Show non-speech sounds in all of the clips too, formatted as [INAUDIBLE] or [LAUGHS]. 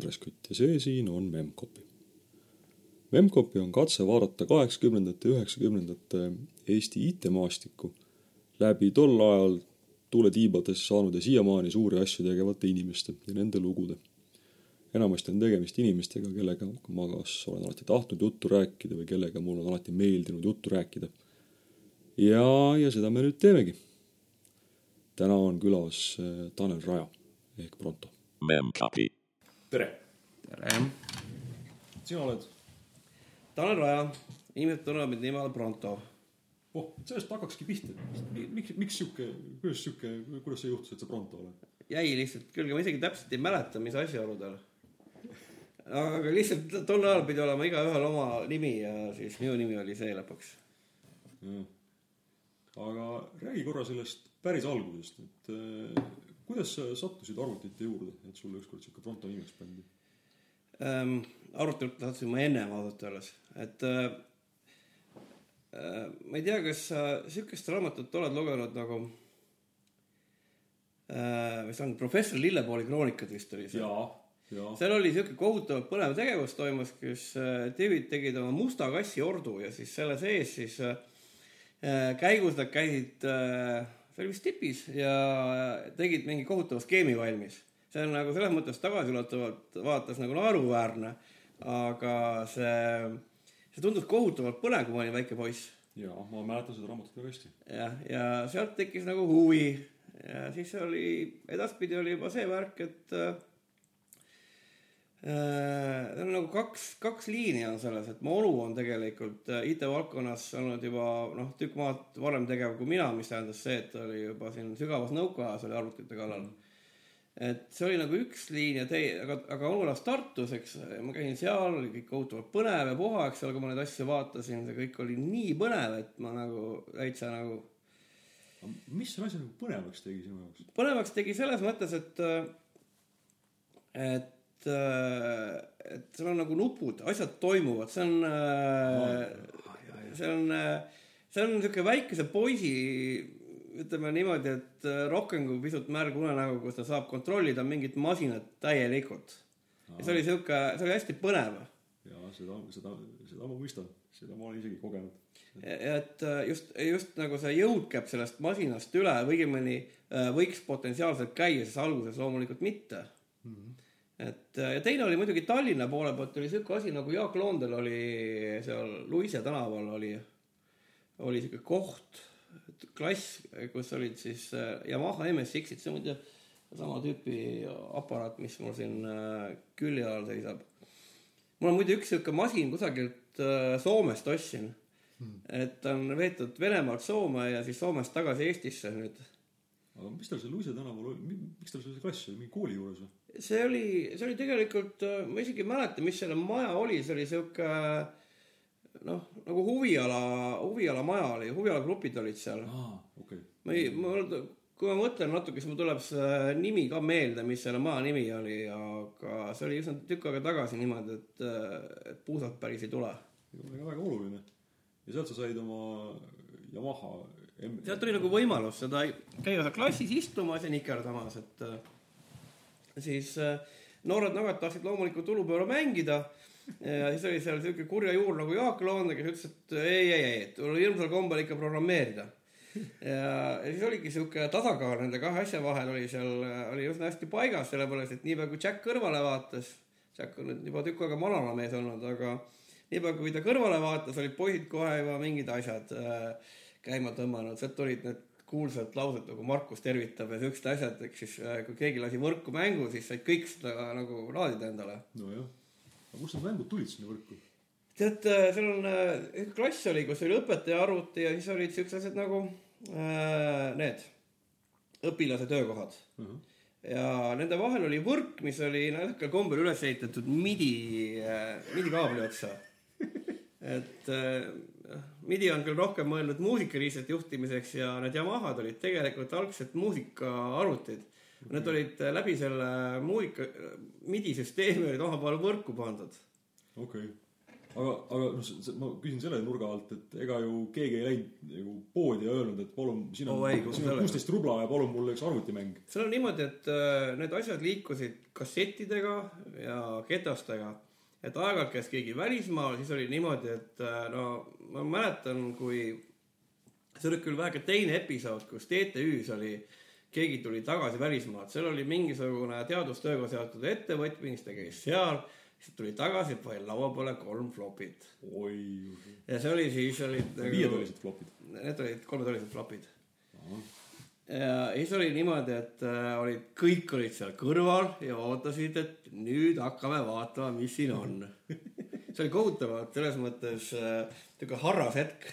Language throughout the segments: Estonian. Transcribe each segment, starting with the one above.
Andres Kütt ja see siin on Memcpy. Memcpy on katse vaadata kaheksakümnendate üheksakümnendate Eesti IT-maastikku läbi tol ajal tuuletiibades saanud ja siiamaani suuri asju tegevate inimeste ja nende lugude. enamasti on tegemist inimestega, kellega ma kas olen alati tahtnud juttu rääkida või kellega mul on alati meeldinud juttu rääkida. ja, ja seda me nüüd teemegi. täna on külas äh, Tanel Raja ehk Pronto Memcpy. Tere! tere! sina oled? Tanel Raja, inimesed tunnevad mind nime all Pronto. oh, sellest hakkakski pihta. miks, miks sihuke, kuidas sihuke, kuidas see juhtus, et sa Pronto oled? jäi lihtsalt külge, ma isegi täpselt ei mäleta, mis asjaoludel. aga lihtsalt tol ajal pidi olema igaühel oma nimi ja siis minu nimi oli see lõpuks. aga räägi korra sellest päris algusest, et kuidas sa sattusid arvutite juurde, et sulle ükskord sihuke Pronto nimeks pandi ähm,? arvutilt sattusin ma ennem ausalt öeldes, et äh, äh, ma ei tea, kas sa sihukest raamatut oled lugenud nagu äh, mis on professor Lillepooli kroonikad vist oli see? jaa. seal oli siuke kohutavalt põnev tegevus toimus, kus äh, tüübid tegid oma musta kassi ordu ja siis selle sees siis äh, äh, käigus nad käisid äh,, see oli vist tipis ja tegid mingi kohutava skeemi valmis. see on nagu selles mõttes tagasiulatuvalt vaatas nagu naeruväärne, aga see, see tundus kohutavalt põnev, kui ma olin väike poiss. jaa, ma mäletan seda raamatut väga hästi. jah, ja sealt tekkis nagu huvi ja siis oli, edaspidi oli juba see värk, et äh, Seal on nagu kaks, kaks liini on selles, et mu onu on tegelikult äh, IT-valdkonnas olnud juba noh, tükk maad varem tegev kui mina, mis tähendas see, et ta oli juba siin sügavas nõukaajas oli arvutite kallal. et see oli nagu üks liin ja tei-, aga, aga elas Tartus, eks, ma käisin seal, oli kõik kohutavalt põnev ja puha, eks ole, kui ma neid asju vaatasin, see kõik oli nii põnev, et ma nagu täitsa nagu mis selle asja nagu põnevaks tegi sinu jaoks? põnevaks tegi selles mõttes, et, et et seal on nagu nupud, asjad toimuvad, see on no,, see on, see on niisugune väikese poisi, ütleme niimoodi, et rohkem kui pisut märg unenägu, kus ta saab kontrollida mingit masinat täielikult. ja see oli sihuke, see oli hästi põnev. ja seda, seda, seda ma mõistan, seda ma olen isegi kogenud. et just, just nagu see jõud käib sellest masinast üle, või õigemini võiks potentsiaalselt käia, siis alguses loomulikult mitte mm. -hmm et ja teine oli muidugi Tallinna poole pealt oli sihuke asi nagu Jaak Loondel oli seal Luise tänaval oli, oli sihuke koht, klass, kus olid siis Yamaha MSX-id, see on muide sama tüüpi aparaat, mis mul siin külje all seisab. mul on muide üks sihuke masin kusagilt Soomest ostsin hmm.. et on veetud Venemaalt Soome ja siis Soomest tagasi Eestisse nüüd. aga mis tal seal Luise tänaval oli, miks tal seal see klass oli, mingi kooli juures või? See oli, see oli tegelikult, ma isegi ei mäleta, mis selle maja oli, see oli sihuke noh, nagu huviala, huviala maja oli, huvialagrupid olid seal ah,. Okay. ma ei, ma, kui ma mõtlen natuke, siis mul tuleb see nimi ka meelde, mis selle maja nimi oli, aga see oli üsna tükk aega tagasi niimoodi, et, et puusalt päris ei tule. väga, väga oluline. ja sealt sa said oma Yamaha M. sealt tuli nagu võimalus seda käia seal klassis istumas ja nikerdamas, et siis noored nagad tahtsid loomulikult ulupööra mängida. ja siis oli seal siuke kurja juur nagu Jaak Loonde, kes ütles, et ei, ei, ei, tuleb hirmsal kombel ikka programmeerida. ja, siis oligi siuke tasakaal nende kahe asja vahel oli seal, oli üsna hästi paigas, sellepärast et niipea kui Jack kõrvale vaatas, Jack on nüüd juba tükk aega manala mees olnud, aga niipea kui ta kõrvale vaatas, olid poisid kohe juba mingid asjad äh, käima tõmmanud, sealt tulid need kuulsat lauset nagu Markus tervitab ja siuksed asjad, ehk siis kui keegi lasi võrku mängu, siis said kõik seda nagu laadida endale. nojah, aga kust need mängud tulid sinna võrku? tead, seal on üks klass oli, kus oli õpetaja arvuti ja siis olid siuksed asjad nagu äh, need õpilase töökohad uh. -huh. ja nende vahel oli võrk, mis oli naljakal kombel üles ehitatud midi äh,, midi kaabli otsa [LAUGHS] et äh, MIDI on küll rohkem mõeldud muusikariistade juhtimiseks ja need Yamahad olid tegelikult algselt muusikaarvutid. Need olid läbi selle muusika, MIDI süsteemi olid omavahel võrku pandud. okei okay.. aga, aga noh, ma küsin selle nurga alt, et ega ju keegi ei läinud nagu poodi ja öelnud, et palun, siin on kus siin on kuusteist rubla ja palun mulle üks arvutimäng. seal on niimoodi, et äh, need asjad liikusid kassettidega ja ketastega. Et aeg-ajalt käis keegi välismaal, siis oli niimoodi, et äh, no ma mäletan, kui see oli küll väheke teine episood, kus TTÜ-s oli, keegi tuli tagasi välismaalt, seal oli mingisugune teadustööga seotud ettevõtmine, siis ta käis seal, siis tuli tagasi, pani laua peale kolm flopit oi, ja see oli siis olid nagu- viietollised flopid. Need olid kolmetollised flopid. Ja siis oli niimoodi, et äh, olid, kõik olid seal kõrval ja ootasid, et nüüd hakkame vaatama, mis siin on. [LAUGHS] see oli kohutavalt selles mõttes äh, niisugune harras hetk.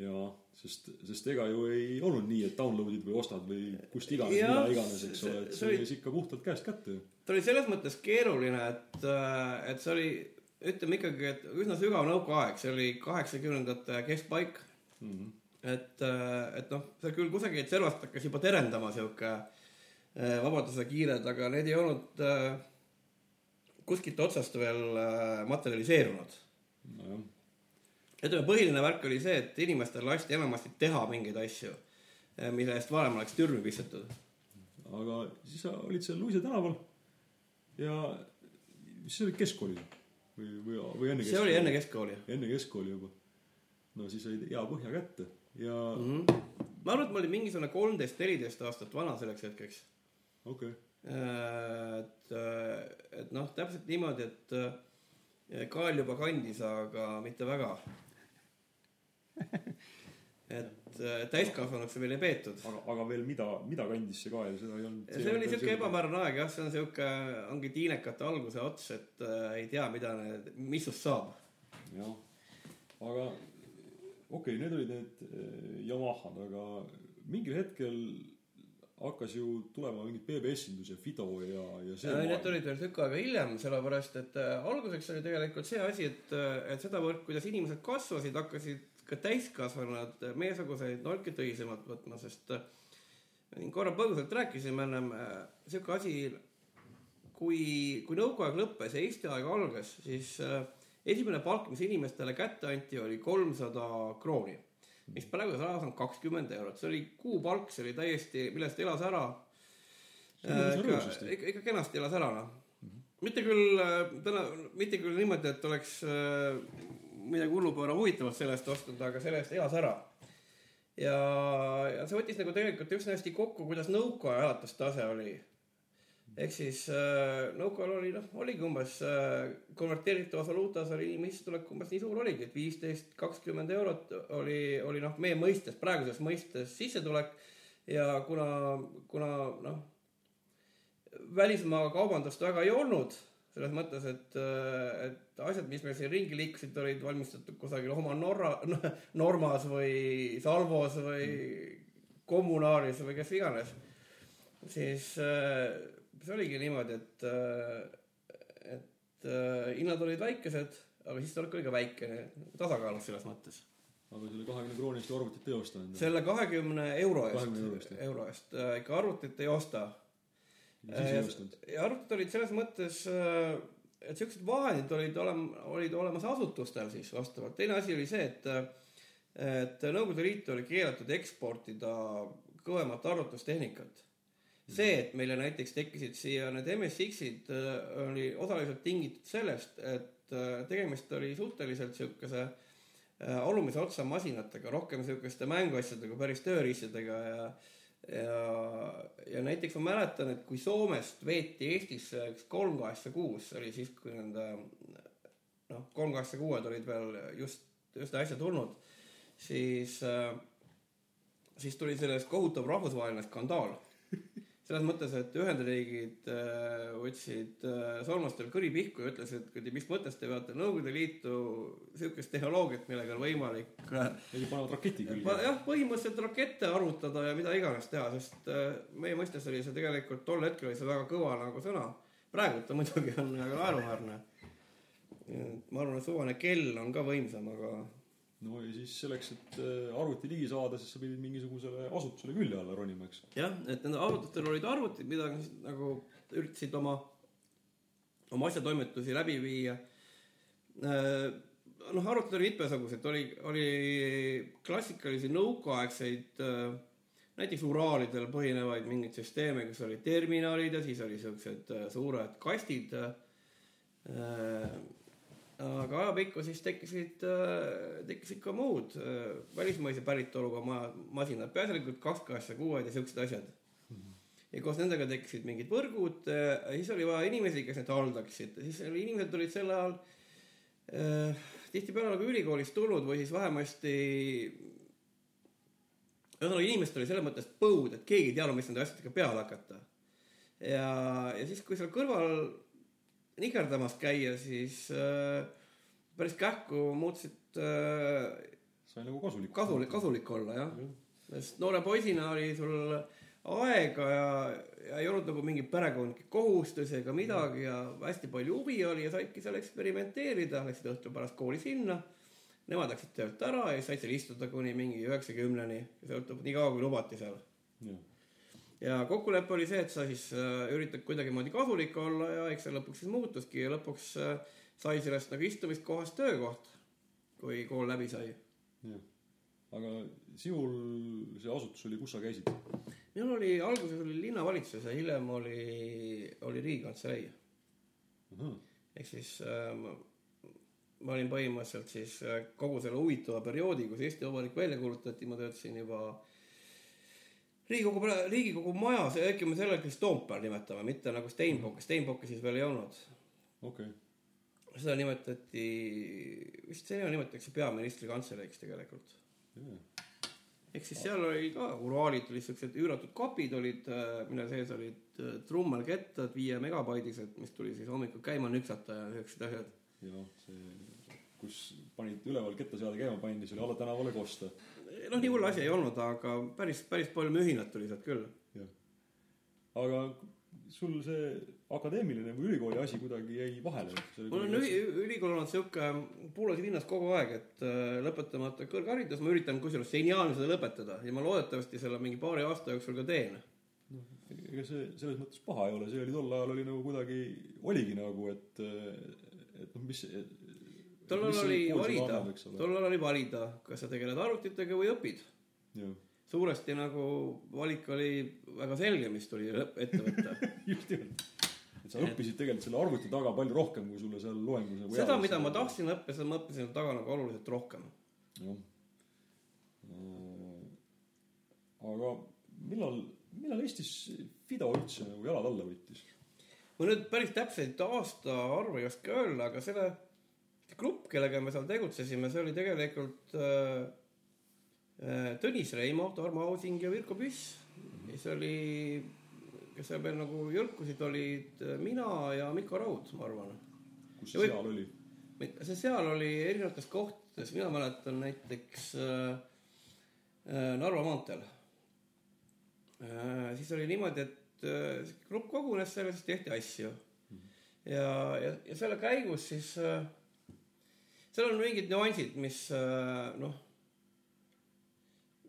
jaa, sest, sest ega ju ei olnud nii, et download'id või ostad või kust iganes, mida iganes, eks ole, et see käis ikka puhtalt käest kätte ta oli selles mõttes keeruline, et, et see oli, ütleme ikkagi, et üsna sügav nõukaaeg, see oli kaheksakümnendate keskpaik mm. -hmm. et, et noh, see küll kusagilt servast hakkas juba terendama sihuke äh, vabaduse kiired, aga need ei olnud äh, kuskilt otsast veel äh, materialiseerunud. nojah, ütleme, põhiline värk oli see, et inimestel lasti enamasti teha mingeid asju, mille eest varem oleks türmi pistetud. aga siis sa olid seal Luise tänaval ja mis see oli keskkooli või, või, või enne see oli enne keskkooli enne keskkooli juba. no siis said hea põhja kätte ja mm. -hmm. ma arvan, et ma olin mingisugune kolmteist, neliteist aastat vana selleks hetkeks. okei okay., et, et noh, täpselt niimoodi, et äh, kael juba kandis, aga mitte väga. [LAUGHS] et äh, täiskasvanuks veel ei peetud. aga, aga veel mida, mida kandis see kael, seda ei olnud. see oli siuke. ebamäärane aeg jah, see on siuke, ongi tiinekate alguse ots, et äh, ei tea, mida need, mis sust saab. jah, aga okei okay,, need olid need eh, Yamahad, aga mingil hetkel hakkas ju tulema mingi BBS-indus ja Fido ja, ja see Need olid veel tükk aega hiljem, sellepärast et äh, alguseks oli tegelikult see asi, et, et sedavõrd, kuidas inimesed kasvasid, hakkasid ka täiskasvanud meiesuguseid nolke tõsisemalt võtma, sest äh, korra põgusalt rääkisime ennem, sihuke asi, kui, kui nõukaaeg lõppes ja Eesti aeg algas, siis äh, esimene palk, mis inimestele kätte anti, oli kolmsada krooni, mis praeguses ajas on kakskümmend eurot, see oli kuupalk, see oli täiesti, millest elas ära päris ikka ikka, kenasti elas ära noh. mitte küll äh, täna, mitte küll niimoodi, et oleks äh, midagi hullupööra huvitavat selle eest ostnud, aga selle eest elas ära. ja, ja see võttis nagu tegelikult üsna hästi kokku, kuidas nõukaaja elatustase oli. Ehk siis äh, nõukaajal oli noh, oligi umbes äh, konverteeritavas valuutas oli sissetulek umbes nii suur oligi, et viisteist, kakskümmend eurot oli, oli noh, meie mõistes, praeguses mõistes sissetulek ja kuna, kuna noh, välismaaga kaubandust väga ei olnud, selles mõttes, et, et asjad, mis meil siin ringi liikusid, olid valmistatud kusagil oma Norra, [LAUGHS] Normas või Salvos või Kommunaaris või kes iganes. siis äh, see oligi niimoodi, et, et äh, hinnad olid väikesed, aga sissetulek oli ka väike, tasakaalus selles mõttes. aga selle kahekümne krooni eest arvutit ei osta endale. selle kahekümne euro 20 euro eest euro eest äh, ikka arvutit ei osta siis ei ostnud. ja arvutid olid selles mõttes, et siuksed vahendid olid olema, olid olemas asutustel siis vastavalt. teine asi oli see, et, et Nõukogude Liitu oli keelatud eksportida kõvemat arvutustehnikat. see, et meile näiteks tekkisid siia need MSX-id, oli osaliselt tingitud sellest, et äh, tegemist oli suhteliselt siukese äh, alumise otsa masinatega, rohkem siukeste mänguasjadega, päris tööriistadega ja ja, ja näiteks ma mäletan, et kui Soomest veeti Eestisse üks kolm kaheksa kuus, oli siis, kui nende noh, kolm kaheksa kuued olid veel just, just äsja tulnud, siis äh,, siis tuli sellest kohutav rahvusvaheline skandaal. [LAUGHS] selles mõttes, et Ühendriigid äh, võtsid äh, soomlastel kõri pihku ja ütlesid, et mis mõttes te veate Nõukogude Liitu sihukest tehnoloogiat, millega on võimalik äh, Neil panevad raketi külge. jah, põhimõtteliselt rakette arvutada ja mida iganes teha, sest äh, meie mõistes oli see tegelikult tol hetkel oli see väga kõva nagu sõna. praegu ta muidugi on väga naeruväärne. ma arvan, et suvane kell on ka võimsam, aga no ja siis selleks, et äh, arvuti ligi saada, siis sa pidid mingisugusele asutusele külje alla ronima, eks. jah, et nendel arvutitel olid arvutid, mida nagu üritasid oma, oma asjatoimetusi läbi viia. noh, arvutud oli mitmesugused, oli, oli klassikalisi nõukaaegseid äh, näiteks Uraalidel põhinevaid mingeid süsteeme, kus olid terminalid ja siis oli siuksed äh, suured kastid äh,. Aga ajapikku siis tekkisid, tekkisid ka muud äh, välismaise päritoluga ma- masinad, peaasjalikult kaks kaheksa kuued ja siuksed asjad. ja koos nendega tekkisid mingid võrgud, siis oli vaja inimesi, kes need haldaksid, siis oli- inimesed olid sel ajal äh, tihtipeale nagu ülikoolist tulnud või siis vähemasti ühesõnaga inimestel oli selles mõttes põud, et keegi ei teadnud, mis nende asjadega peale hakata. ja, ja siis, kui seal kõrval nikerdamas käia, siis äh, päris kähku muutusid äh, sai nagu kasulik. kasulik, kasulik olla jah. sest noore poisina oli sul aega ja, ja ei olnud nagu mingeid perekondlikke kohustusi ega midagi ja hästi palju huvi oli ja saidki seal eksperimenteerida, läksid õhtul pärast kooli sinna. Nemad läksid töölt ära ja said seal istuda kuni mingi üheksakümneni, sõltub nii kaua kui lubati seal. Ja kokkulepe oli see, et sa siis äh, üritad kuidagimoodi kasulik olla ja eks see lõpuks siis muutuski ja lõpuks äh, sai sellest nagu istumiskohast töökoht, kui kool läbi sai jah, aga sinul see asutus oli, kus sa käisid? minul oli, alguses oli linnavalitsus ja hiljem oli, oli riigikantselei. ehk siis äh, ma, ma olin põhimõtteliselt siis äh, kogu selle huvitava perioodi, kus Eesti Vabariik välja kuulutati, ma töötasin juba Riigikogu, Riigikogu majas, äkki me selle siis Toompeal nimetame, mitte nagu Steinbocki, Steinbocki siis veel ei olnud. okei okay., seda nimetati, vist see nimetatakse peaministri kantseleiks tegelikult. ehk siis seal oli ka uraalid olid siuksed üüratud kapid olid, mille sees olid äh, trummelkettad viie megabaidised, mis tuli siis hommikul käima nüksata ja siuksed asjad. ja see, kus panid üleval kettaseade käima pandi, see oli alla tänavale kosta. noh, nii hull asi ei olnud, aga päris, päris palju mühinat tuli sealt küll. aga sul see akadeemiline või ülikooli asi kuidagi jäi vahele? mul on üli, ülikool olnud siuke puulas linnas kogu aeg, et äh, lõpetamata kõrgharidus, ma üritan kusjuures seniaalne seda lõpetada ja ma loodetavasti selle mingi paari aasta jooksul ka teen. ega see selles mõttes paha ei ole, see oli tol ajal oli nagu kuidagi, oligi nagu, et, et noh, mis. tol ajal oli valida, tol ajal oli valida, kas sa tegeled arvutitega või õpid. suuresti nagu valik oli väga selge, mis tuli ette võtta. [LAUGHS] just nimelt. et sa õppisid tegelikult selle arvuti taga palju rohkem, kui sulle seal loengus nagu seda, mida ma. tahtsin õppida, seda ma õppisin seal taga nagu oluliselt rohkem. jah. aga millal, millal Eestis Fido üldse nagu jalad alla võttis? ma nüüd päris täpseid aastaarve ei oska öelda, aga selle grupp, kellega me seal tegutsesime, see oli tegelikult äh, äh, Tõnis Reimo, Tarmo Ausing ja Virko Püss. siis oli, kes seal veel nagu jõrkusid, olid äh, mina ja Mikko Raud, ma arvan. kus see võib- seal oli? see seal oli erinevates kohtades, mina mäletan näiteks äh, äh, Narva maanteel äh,. siis oli niimoodi, et äh, grupp kogunes seal ja siis tehti asju. ja, ja, ja selle käigus siis äh,, seal on mingid nüansid, mis äh, noh,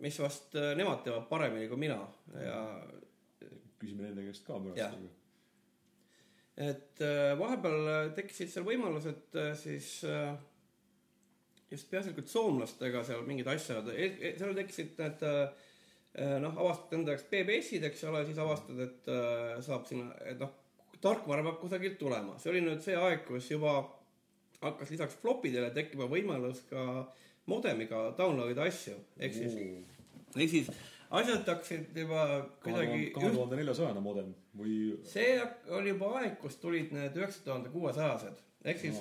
mis vast äh, nemad teevad paremini kui mina ja küsime nende käest ka pärast. et äh, vahepeal tekkisid seal võimalused siis just peaasjalikult soomlastega seal mingid asjad, seal tekkisid need noh, avastad enda jaoks BBS-id, eks ole, siis avastad, et saab sinna, et noh, tarkvara peab kusagilt tulema, see oli nüüd see aeg, kus juba hakkas lisaks flopidele tekkima võimalus ka modemiga download ida asju, ehk siis, ehk siis asjad hakkasid juba kuidagi kahe tuhande neljasajane modem või see oli juba aeg, kus tulid need üheksa tuhande kuuesajased, ehk siis,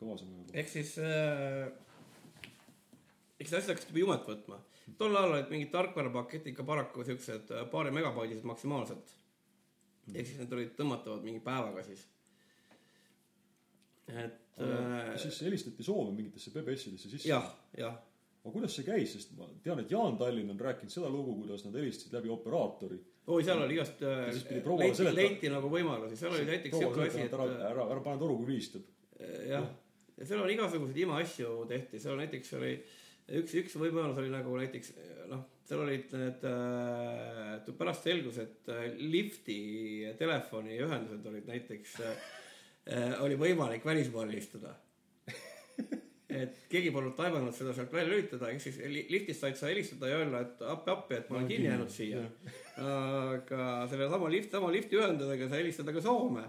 kõva see mõjub. ehk siis äh,, eks asjad hakkasid juba jumet võtma. tol ajal olid mingid tarkvarapaketid ka paraku siuksed äh, paari megabaidised maksimaalselt. ehk siis need olid tõmmatavad mingi päevaga siis. et äh, siis helistati Soome mingitesse BBS-idesse sisse. jah, jah, aga kuidas see käis, sest ma tean, et Jaan Tallinn on rääkinud seda lugu, kuidas nad helistasid läbi operaatori. oi, seal oli igast äh, Ja leiti, seletama. leiti nagu võimalusi, seal oli näiteks siuke asi, et ära, ära, ära pane toru, kui vilistab. jah, ja seal on igasuguseid imeasju tehti, seal näiteks oli üks, üks võimalus oli nagu näiteks noh, seal olid need äh,, pärast selgus, et äh, lifti telefoniühendused olid näiteks äh,, oli võimalik välismaal helistada. et keegi polnud taibanud seda sealt välja lülitada, ehk siis li- liftist said sa helistada ja öelda, et appi, appi, et ma olen kinni jäänud siia. aga sellesama lift, sama lifti ühendusega sai helistada ka Soome.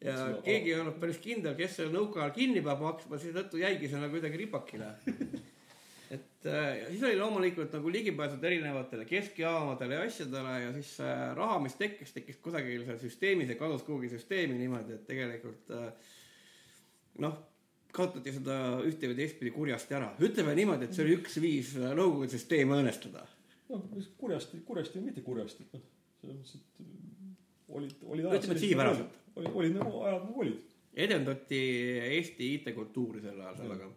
ja keegi ei olnud päris kindel, kes selle nõuka ajal kinni peab maksma, seetõttu jäigi see nagu kuidagi ripakile. Et äh, ja siis oli loomulikult nagu ligipääsud erinevatele keskjaamadele ja asjadele ja siis raha, mis tekkis, tekkis kusagil seal süsteemis ja kadus kuhugi süsteemi niimoodi, et tegelikult äh, noh, kasutati seda ühte või teistpidi kurjasti ära. ütleme niimoodi, et see oli üks viis äh, Nõukogude süsteemi õõnestada. noh, kurjasti, kurjasti või mitte kurjasti, noh, selles mõttes, et äh, olid, olid Ütleme, et sihipäraselt. olid, olid nagu ajad nagu olid. edendati Eesti IT-kultuuri sel ajal sellega.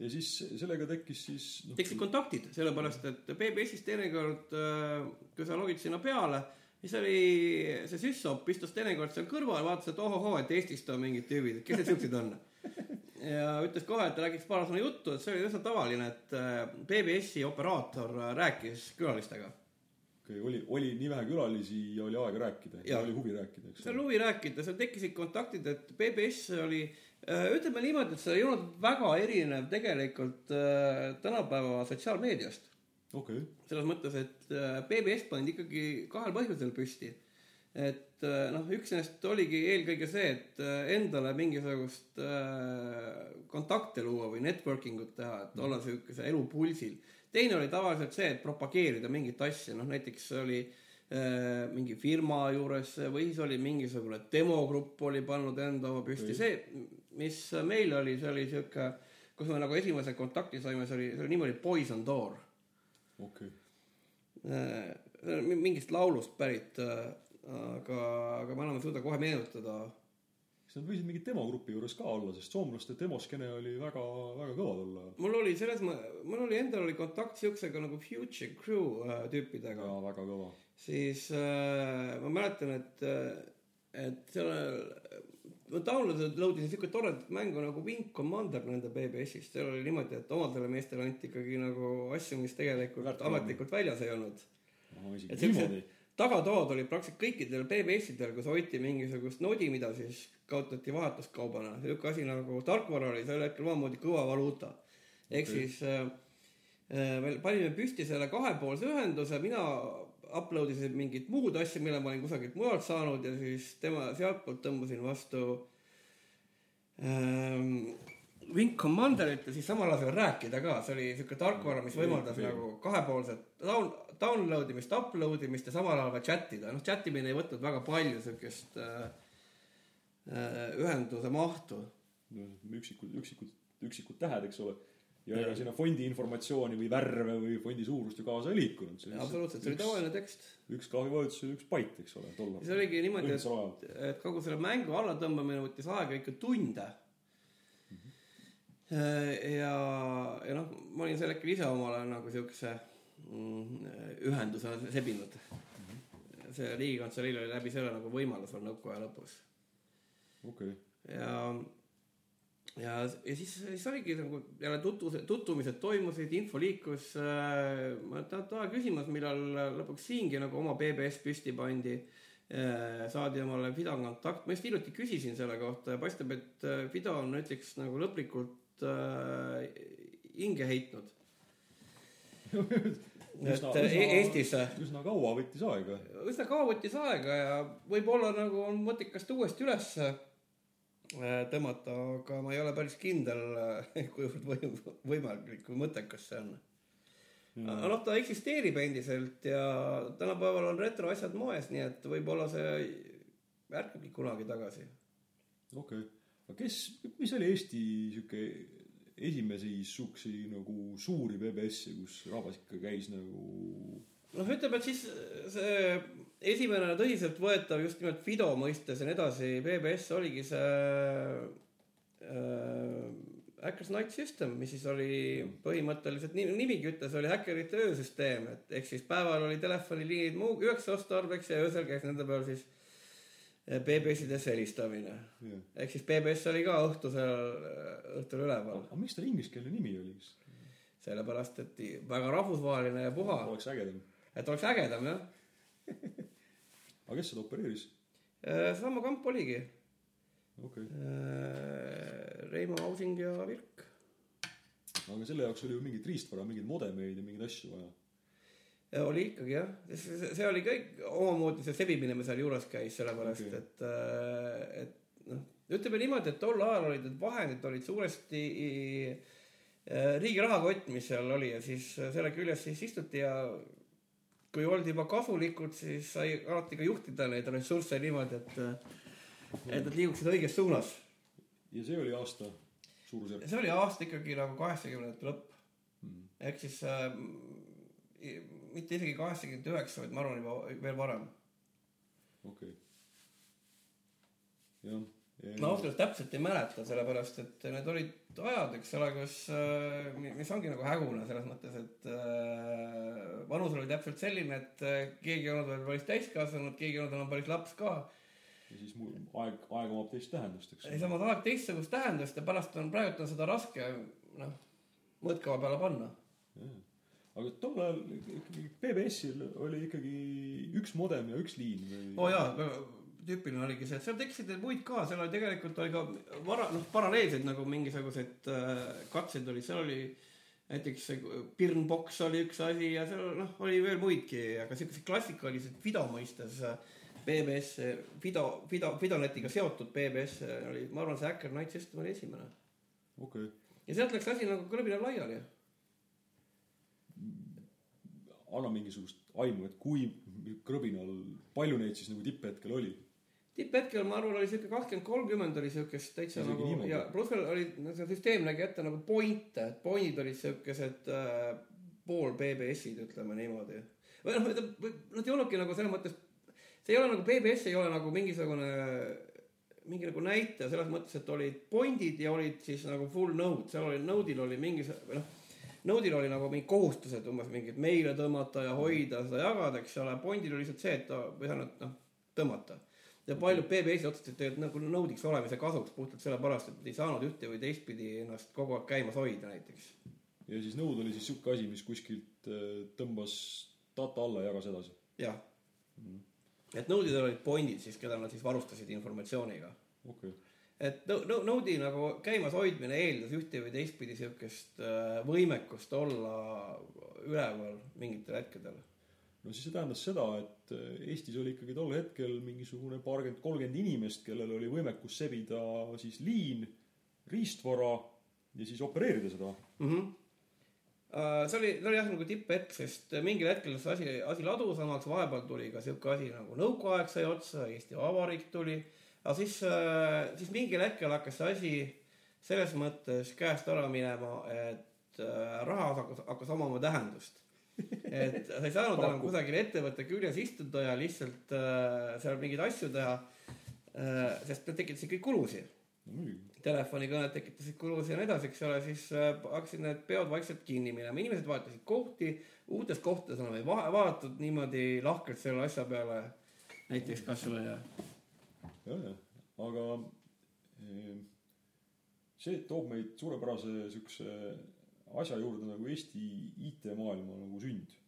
Ja siis sellega tekkis siis noh, tekkisid kontaktid, sellepärast et BBS-is teinekord, kui sa logid sinna peale, siis oli see süssop istus teinekord seal kõrval, vaatas, et ohohoo, et Eestist on mingid tüübid, et kes need siuksed on. ja ütles kohe, et räägiks paar sõna juttu, et see oli üsna tavaline, et äh, BBS-i operaator äh, rääkis külalistega. oli, oli nii vähe külalisi ja oli aega rääkida ja oli huvi rääkida, eks seal oli huvi rääkida, seal tekkisid kontaktid, et BBS oli, ütleme niimoodi, et see ei olnud väga erinev tegelikult äh, tänapäeva sotsiaalmeediast. okei okay., selles mõttes, et äh, BBS pandi ikkagi kahel põhjusel püsti. et äh, noh, üks neist oligi eelkõige see, et äh, endale mingisugust äh, kontakte luua või networking ut teha, et olla siukese elu pulsil. teine oli tavaliselt see, et propageerida mingit asja, noh näiteks oli äh, mingi firma juures või siis oli mingisugune demogrupp oli pannud enda oma püsti, see, mis meil oli, see oli sihuke, kus me nagu esimese kontakti saime, see oli, nimi oli Poison Door okei okay.. Äh, see mingist laulust pärit, aga, aga ma enam ei suuda kohe meenutada. kas nad võisid mingi demogrupi juures ka olla, sest soomlaste demoskeene oli väga, väga kõva tol ajal. mul oli selles, mul oli endal oli kontakt siuksega nagu Future Crew äh, tüüpidega, väga kõva. Siis äh, ma mäletan, et, et seal ma download isin siuke toredat mängu nagu Wing Commander nende BBS-ist, seal oli niimoodi, et omadele meestele anti ikkagi nagu asju, mis tegelikult ametlikult väljas ei olnud isegi et niimoodi, tagatoad olid praktiliselt kõikidel BBS-idel, kus hoiti mingisugust nodi, mida siis kasutati vahetuskaubana. siuke asi nagu tarkvara oli sel hetkel omamoodi kõva valuuta. ehk Okei. siis äh, äh, me panime püsti selle kahepoolse ühenduse, mina upload isin mingit muud asja, mille ma olin kusagilt mujalt saanud ja siis tema sealtpoolt tõmbasin vastu ähm, Wing Commanderit ja siis samal ajal veel rääkida ka, see oli siuke tarkvara, mis võimaldas Veel- nagu kahepoolset down, download imist, upload imist ja samal ajal ka chat ida, noh chat imine ei võtnud väga palju siukest äh, äh, ühenduse mahtu. üksikud, üksikud, üksikud tähed, eks ole. Ja ega sinna fondi informatsiooni või värve või fondi suurust ju kaasa ei liikunud. absoluutselt, see oli tavaline tekst. üks klahvivajutus oli üks bait, eks ole, tol ja see oligi niimoodi, ajal. et, et kogu selle mängu allatõmbamine võttis aega ikka tunde. ja, ja noh, ma olin sel hetkel ise omale nagu siukse mm, ühenduse sebinud. see Riigikantseleil oli läbi selle nagu võimalus veel nõukaaja lõpus okei, ja, ja, ja siis, siis oligi nagu jälle tutvus, tutvumised toimusid, info liikus äh,. ma tahan küsimas, millal lõpuks siingi nagu oma BBS püsti pandi äh,. saadi omale Fido kontakt, ma just hiljuti küsisin selle kohta ja paistab, et äh, Fido on ütleks nagu lõplikult äh, hinge heitnud. [LAUGHS] et Üsna- äh, üsna- Eestis üsna kaua võttis aega. üsna kaua võttis aega ja võib-olla nagu on mõttekas ta uuesti üles äh, tõmmata, aga ma ei ole päris kindel, [LAUGHS] kuivõrd võim- võimalik või mõttekas see on. aga noh, ta eksisteerib endiselt ja tänapäeval on retroasjad moes, nii et võib-olla see ärkabki kunagi tagasi. okei, aga kes, mis oli Eesti sihuke esimesi siukesi nagu suuri BBS-e, kus rahvas ikka käis nagu noh, ütleme, et siis see esimene tõsiseltvõetav just nimelt Fido mõistes ja nii edasi, BBS oligi see äh, Hackers Night System, mis siis oli põhimõtteliselt, nimigi ütles, oli häkkerite öösüsteem, et ehk siis päeval oli telefoniliinid muu üheks otstarbeks ja öösel käis nende peal siis äh, BBS-ides helistamine. jah. ehk siis BBS oli ka õhtusel, õhtul üleval, aga miks tal ingliskeelne nimi oli, kas sellepärast et väga rahvusvaheline ja puha, oleks ägedam? Et oleks ägedam jah [LAUGHS] aga kes seda opereeris? sama kamp oligi. okei, Reimo Ausing ja Virk. aga selle jaoks oli ju mingit riistvara, mingeid modemeid ja mingeid asju vaja. Ja oli ikkagi jah, see oli kõik omamoodi see sebimine, mis seal juures käis, sellepärast okay. et, et noh, ütleme niimoodi, et tol ajal olid need vahendid olid suuresti äh, riigi rahakott, mis seal oli ja siis selle küljes siis istuti ja kui oldi juba kasulikud, siis sai alati ka juhtida neid ressursse niimoodi, et, et nad liiguksid õiges suunas. ja see oli aasta suurusjärk. see oli aasta ikkagi nagu kaheksakümnendate lõpp Mm. ehk siis äh, mitte isegi kaheksakümmend üheksa, vaid ma arvan juba veel varem. okei. jah. Ma ausalt öeldes täpselt ei mäleta, sellepärast et need olid ajad, eks ole, kus, mis ongi nagu hägune selles mõttes, et äh, vanus oli täpselt selline, et äh, keegi ei olnud veel päris täiskasvanud, keegi ei olnud enam päris laps ka. ja siis mul aeg, aeg omab teist tähendust, eks ei, omab alati teistsugust tähendust ja pärast on, praegu on seda raske noh, mõõtkava peale panna. Aga tol ajal ikkagi PBS-il oli ikkagi üks modem ja üks liin või oo oh, jaa, tüüpiline oligi see, et seal tekkisid muid ka, seal oli tegelikult oli ka vara, noh, paralleelseid nagu mingisuguseid äh, katseid oli, seal oli näiteks see Pirnbox oli üks asi ja seal noh, oli veel muidki, aga siukseid klassikalised video mõistes äh, BBS, video, video, videonetiga seotud BBS oli, ma arvan, see Hacker Night System oli esimene. okei okay., ja sealt läks asi nagu krõbina laiali. anna mingisugust aimu, et kui krõbinal, palju neid siis nagu tipphetkel oli? Tipphetkel ma arvan, oli siuke kakskümmend, kolmkümmend oli siukest täitsa nagu niimoodi? ja pluss veel oli, see süsteem nägi ette nagu point'e, et point'id olid siukesed äh, pool BBS-id, ütleme niimoodi. või noh, nad ei olnudki nagu selles mõttes, see ei ole nagu BBS ei ole nagu mingisugune, mingi nagu näitaja selles mõttes, et olid point'id ja olid siis nagu full node, seal oli node'il oli mingi või noh, node'il oli nagu mingid kohustused umbes mingid meile tõmmata ja hoida, seda jagada, eks ole, point'il oli lihtsalt see, et ta ei saanud noh, tõmmata ja paljud BBS-i otsustasid tegelikult nagu nõudiks olemise kasuks puhtalt sellepärast, et ei saanud ühte või teistpidi ennast kogu aeg käimas hoida näiteks. ja siis nõud oli siis sihuke asi, mis kuskilt äh, tõmbas data alla ja jagas edasi. jah. et nõudidel olid point'id siis, keda nad siis varustasid informatsiooniga. okei okay., et nõu-, nõu-, nõudi nagu käimas hoidmine eeldas ühte või teistpidi siukest äh, võimekust olla üleval mingitel hetkedel. No siis see tähendas seda, et äh, Eestis oli ikkagi tol hetkel mingisugune paarkümmend, kolmkümmend inimest, kellel oli võimekus sebida siis liin, riistvara ja siis opereerida seda. mm. -hmm. see oli, see oli jah nagu tipphetk, sest mingil hetkel see asi, asi ladusamaks, vahepeal tuli ka sihuke asi nagu nõukaaeg sai otsa, Eesti Vabariik tuli. aga siis, siis mingil hetkel hakkas see asi selles mõttes käest ära minema, et äh, raha hakkas, hakkas omama tähendust. Et sa ei saanud enam kusagil ettevõtte küljes istuda ja lihtsalt äh, seal mingeid asju teha äh,. sest need tekitasid kõik kulusid muidugi. telefonikõned tekitasid kulusid ja nii edasi, eks ole, siis äh, hakkasid need peod vaikselt kinni minema, inimesed vahetasid kohti, uutes kohtades enam ei va- vaadatud niimoodi lahkelt selle asja peale. näiteks kasvõi jah, jah, aga eh, see toob meid suurepärase siukse asja juurde nagu Eesti IT-maailma nagu sünd.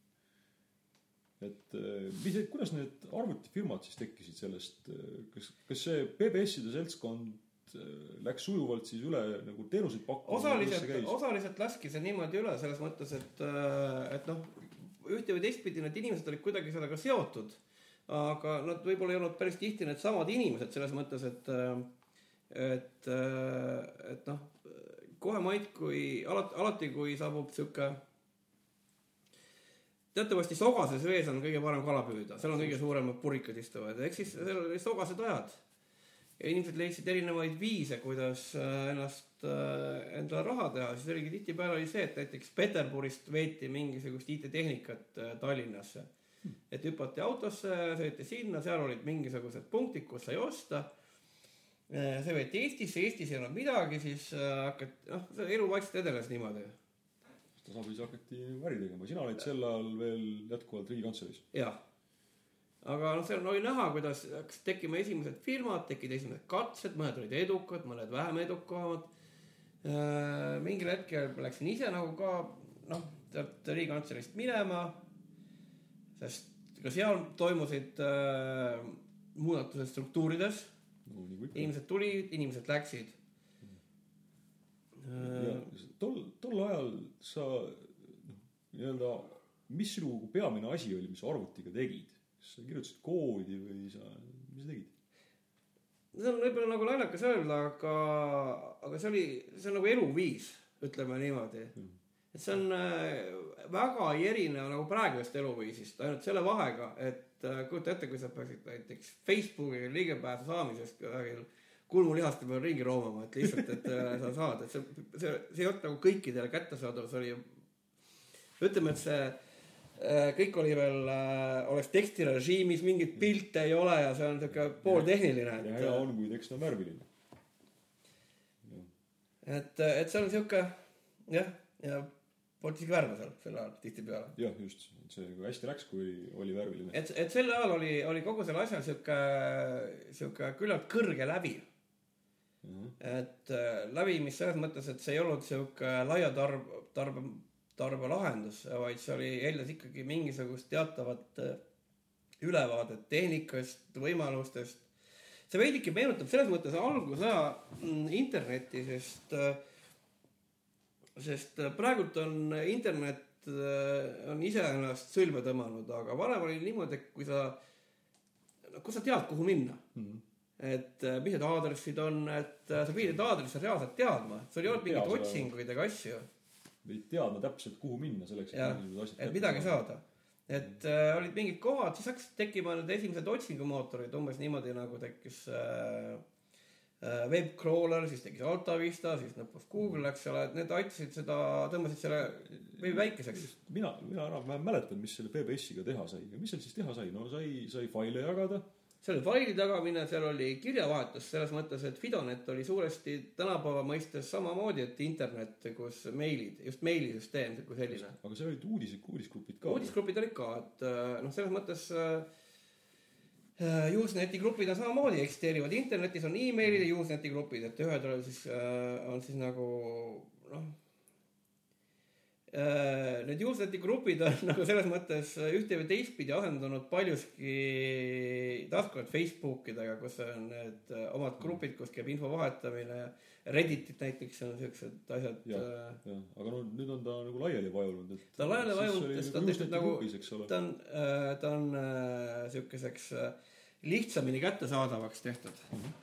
et eh, mis, kuidas need arvutifirmad siis tekkisid sellest, kas, kas see PBS-ide seltskond eh, läks sujuvalt siis üle nagu teenuseid pakkuma? osaliselt, osaliselt laski see niimoodi üle selles mõttes, et, et noh, ühte või teistpidi need inimesed olid kuidagi sellega seotud. aga nad võib-olla ei olnud päris tihti needsamad inimesed selles mõttes, et, et, et noh, kohe mait, kui alati, alati, kui saabub sihuke teatavasti sogases vees on kõige parem kala püüda, seal on kõige suuremad purikad istuvad, ehk siis seal olid sogased ajad. ja inimesed leidsid erinevaid viise, kuidas äh, ennast, endale raha teha, siis oligi tihtipeale oli see, et näiteks Peterburist veeti mingisugust IT-tehnikat äh, Tallinnasse. et hüpati autosse, sõideti sinna, seal olid mingisugused punktid, kus sai osta. See võeti Eestisse, Eestis ei olnud midagi, siis äh, hakati, noh, elu vaikselt edenes niimoodi tasapisi hakati äri tegema, sina olid sel ajal veel jätkuvalt Riigikantseleis. jah, aga noh, seal oli näha, kuidas hakkasid tekkima esimesed firmad, tekkisid esimesed katsed, mõned olid edukad, mõned vähem edukamad. mingil hetkel läksin ise nagu ka noh, sealt Riigikantseleist minema, sest ka seal toimusid äh, muudatused struktuurides, no ikka. inimesed tulid, inimesed läksid. ja tol, tol ajal sa noh, nii-öelda, mis sinu peamine asi oli, mis sa arvutiga tegid? kas sa kirjutasid koodi või sa, mis sa tegid? see on võib-olla nagu naljakas öelda, aga, aga see oli, see on nagu eluviis, ütleme niimoodi mm. et see on äh, väga ei erine nagu praegusest eluviisist, ainult selle vahega, et kujuta ette, kui sa peaksid näiteks Facebooki ligipääsu saamisest kulmulihaste peal ringi roomama, et lihtsalt, et äh, sa saad, et see, see, see ei olnud nagu kõikidele kättesaadav, see oli, ütleme, et see äh, kõik oli veel, äh, oleks tekstirežiimis, mingit pilte ei ole ja see on siuke pooltehniline. ja hea on, kui tekst on värviline. et, et see on siuke jah, ja polnud isegi värve seal sel ajal tihtipeale. jah, just, see hästi läks, kui oli värviline. et, et sel ajal oli, oli kogu selle asja siuke, siuke küllalt kõrge läbi Mm -hmm. et äh, lävimis selles mõttes, et see ei olnud sihuke laia tarb, tarbe, tarbelahendus, vaid see oli, eeldas ikkagi mingisugust teatavat äh, ülevaadet tehnikast, võimalustest. see veidike meenutab selles mõttes algusaja mm, internetti, sest, äh, sest praegult on internet on iseennast sõlme tõmmanud, aga varem oli niimoodi, et kui sa, no kui sa tead, kuhu minna mm. -hmm et äh, mis need aadressid on, et äh, sa pidid aadressi reaalselt teadma, sul ei olnud mingeid otsinguid ega asju. pidid teadma täpselt, kuhu minna selleks, et mingisugused asjad. et midagi saada. et äh, olid mingid kohad, siis hakkasid tekkima need esimesed otsingumootorid umbes niimoodi nagu tekkis äh, äh, webcrawler, siis tekkis AltaVista, siis lõpuks Google, eks ole, et need aitasid seda, tõmbasid selle veebi väikeseks. mina, mina enam-vähem mäletan, mis selle PBS-iga teha sai, mis seal siis teha sai, no sai, sai faile jagada seal oli faili tagamine, seal oli kirjavahetus selles mõttes, et Fidonet oli suuresti tänapäeva mõistes samamoodi, et internet, kus meilid, just meilisüsteem kui selline. aga seal olid uudis, uudisgrupid ka? uudisgrupid olid ka, et äh, noh, selles mõttes äh, äh, Useneti grupid on samamoodi, eksisteerivad internetis on emailid ja Useneti grupid, et ühed on siis äh,, on siis nagu noh Äh, need useneti grupid on [LAUGHS] nagu selles mõttes ühte või teistpidi asendanud paljuski taaskord Facebookidega, kus on need äh, omad grupid, kus käib info vahetamine. Redditit näiteks on siuksed asjad. jah, äh, jah, aga no nüüd on ta nagu laiali vajunud, et. ta on laiali vajunud, sest ta on tehtud nagu, ta on, ta on siukeseks lihtsamini kättesaadavaks tehtud mm. -hmm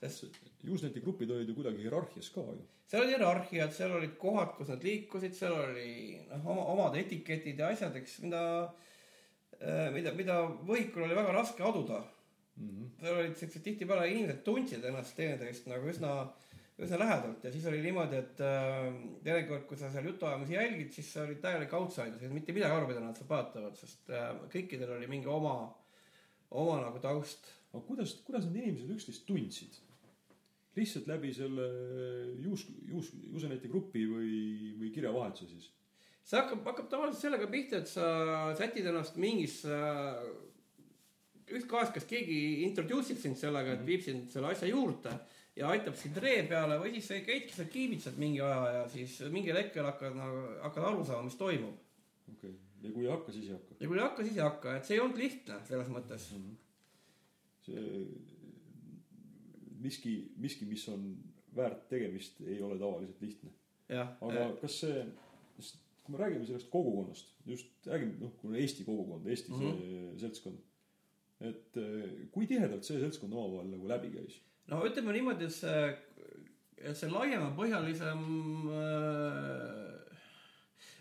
sest Useneti grupid olid ju kuidagi hierarhias ka ju. seal oli hierarhiad, seal olid kohad, kus nad liikusid, seal oli noh, oma, omad etiketid ja asjad, eks, mida, äh, mida, mida võhikul oli väga raske aduda mm. -hmm. seal olid siuksed tihtipeale inimesed tundsid ennast teineteist nagu üsna, üsna lähedalt ja siis oli niimoodi, et äh, teinekord, kui sa seal jutuajamisi jälgid, siis sa olid täielik outsider, sa ei mitte midagi aru, mida nad seal paatavad, sest äh, kõikidel oli mingi oma, oma nagu taust. aga kuidas, kuidas need inimesed üksteist tundsid? Lihtsalt läbi selle juus, juus, Useneti grupi või, või kirjavahetuse siis? see hakkab, hakkab tavaliselt sellega pihta, et sa sätid ennast mingisse üht-kahest, kas keegi introduce ib sind sellega, et mhm. viib sind selle asja juurde ja aitab sind ree peale või siis sa käidki seal kiibitsed mingi aja ja siis mingil hetkel hakkad nagu, hakkad aru saama, mis toimub. okei okay., ja kui ei hakka, siis ei hakka? ja kui ei hakka, siis ei hakka, et see ei olnud lihtne selles mõttes mm. -hmm. see miski, miski, mis on väärt tegemist, ei ole tavaliselt lihtne. aga äh... kas see, kui me räägime sellest kogukonnast, just räägime, noh, kui Eesti kogukond, Eesti mm -hmm. see seltskond. et äh, kui tihedalt see seltskond omavahel nagu läbi käis? no ütleme niimoodi, et see, see laiemapõhjalisem äh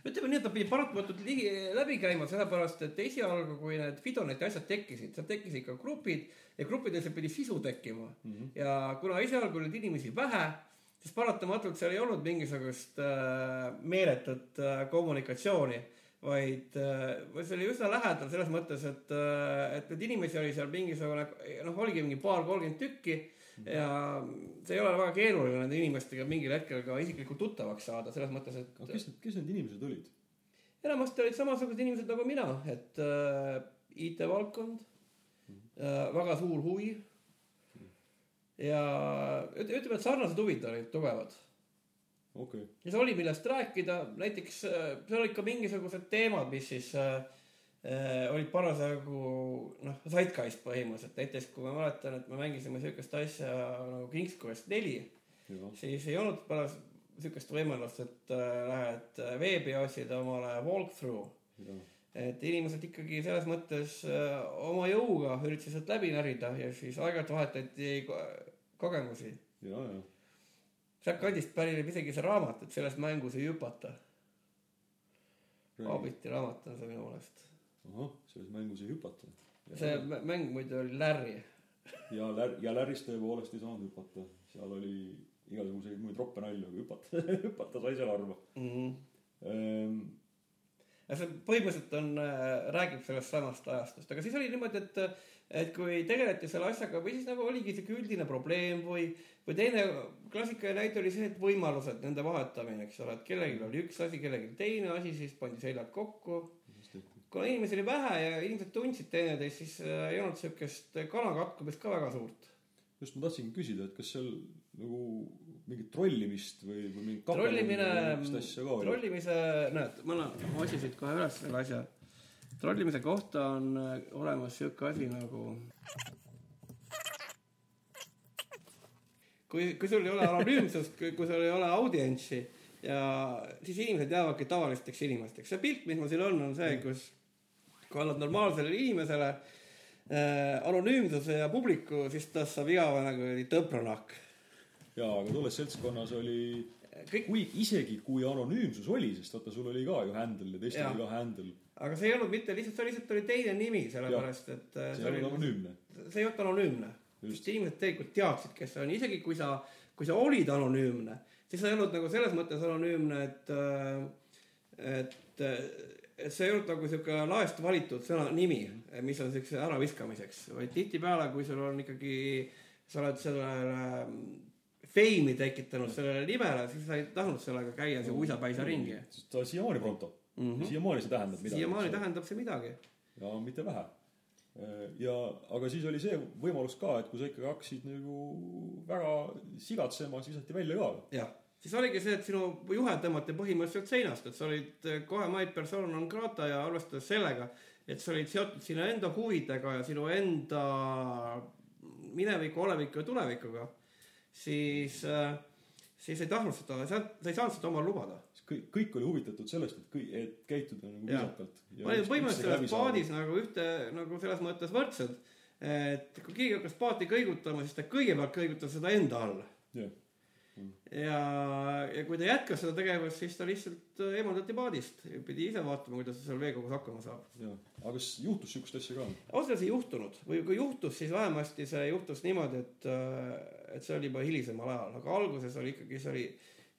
ütleme nii, et ta pidi paratamatult ligi, läbi käima, sellepärast et esialgu, kui need Fidoneti asjad tekkisid, seal tekkisid ka grupid ja gruppides pidi sisu tekkima mm. -hmm. ja kuna esialgu oli inimesi vähe, siis paratamatult seal ei olnud mingisugust äh, meeletut äh, kommunikatsiooni vaid äh, see oli üsna lähedal selles mõttes, et, äh, et neid inimesi oli seal mingisugune noh, oligi mingi paar, kolmkümmend tükki ja see ei ole väga keeruline nende inimestega mingil hetkel ka isiklikult tuttavaks saada, selles mõttes, et. aga kes need, kes need inimesed olid? enamasti olid samasugused inimesed nagu mina, et äh, IT-valdkond mm, -hmm. äh, väga suur huvi mm. -hmm. ja ütleme, et sarnased huvid olid tugevad okay.. ja see oli, millest rääkida, näiteks äh, seal olid ka mingisugused teemad, mis siis äh, äh, olid parasjagu noh, zeitgeist põhimõtteliselt, näiteks kui ma mäletan, et me mängisime siukest asja nagu King's Quest neli, siis ei olnud paras, sihukest võimalust, et äh, lähed äh, veebi ja otsid omale walkthrough. et inimesed ikkagi selles mõttes äh, oma jõuga üritasid sealt läbi närida ja siis aeg-ajalt vahetati ko- kogemusi. sealtkandist pärineb isegi see raamat, et selles mängus ei hüpata. Hobbiti raamat on see minu meelest. ahah, selles mängus ei hüpata. see mä- mäng muidu oli Larry. ja Lär-, ja Läris tõepoolest ei saanud hüpata, seal oli igasuguseid muid roppe nalju, aga hüpata, [LAUGHS] hüpata sai seal harva Mm -hmm. ehm,. see põhimõtteliselt on, räägib sellest samast ajastust, aga siis oli niimoodi, et, et kui tegeleti selle asjaga või siis nagu oligi sihuke üldine probleem või, või teine klassikaline näide oli see, et võimalused, nende vahetamine, eks ole, et kellelgi oli üks asi, kellelgi teine asi, siis pandi seljad kokku. Kuna inimesi oli vähe ja inimesed tundsid teineteist, siis äh, ei olnud siukest kanakatkumist ka väga suurt. just ma tahtsingi küsida, et kas seal nagu mingit trollimist või, või mingit trollimine trollimise, näed, ma annan, ma otsin siit kohe üles selle asja. trollimise kohta on äh, olemas sihuke asi nagu. kui, kui sul ei ole anonüümsust, kui sul ei ole audientsi ja siis inimesed jäävadki tavalisteks inimesteks. see pilt, mis mul siin on, on see, kus, kui annad normaalsele inimesele äh, anonüümsuse ja publiku, siis tast saab igavene kuradi tõpranahk. jaa, aga tolles seltskonnas oli kõik kui isegi kui anonüümsus oli, sest vaata, sul oli ka ju handle ja teistel oli ka handle, aga see ei olnud mitte lihtsalt, see lihtsalt oli teine nimi, sellepärast et äh, see ei olnud anonüümne. see ei olnud anonüümne. Sest inimesed tegelikult teadsid, kes see on, isegi kui sa, kui sa olid anonüümne, siis sa ei olnud nagu selles mõttes anonüümne, et, et, et see ei olnud nagu sihuke laest valitud sõna, nimi, mis on siukse äraviskamiseks, vaid tihtipeale, kui sul on ikkagi, sa oled sellele feimi tekitanud sellele nimele, siis sa ei tahtnud sellega käia see uisapäisa ringi. ta siiamaani pronto mm. -hmm. siiamaani see tähendab midagi. siiamaani tähendab see midagi. ja mitte vähe. ja, aga siis oli see võimalus ka, et kui sa ikkagi hakkasid nagu väga sigatsema, siis visati välja ka. jah, siis oligi see, et sinu juhe tõmmati põhimõtteliselt seinast, et sa olid eh, kohe maid persona non grata ja arvestades sellega, et sa olid seotud sinu enda huvidega ja sinu enda mineviku, oleviku ja tulevikuga, siis, siis ei tahtnud seda, sa ei saanud seda omal lubada. kõik, kõik oli huvitatud sellest, et kõik, et käituda nagu viisakalt. ma olin põhimõtteliselt selles paadis nagu ühte nagu selles mõttes võrdsed, et kui keegi hakkas paati kõigutama, siis ta kõigepealt kõigutas seda enda all jah, ja, ja kui ta jätkas seda tegevust, siis ta lihtsalt äh, eemaldati paadist, pidi ise vaatama, kuidas ta seal veekogus hakkama saab. aga kas juhtus sihukest asja ka? öeldes ei juhtunud või kui juhtus, siis vähemasti see juhtus niimoodi, et, et see oli juba hilisemal ajal, aga alguses oli ikkagi, see oli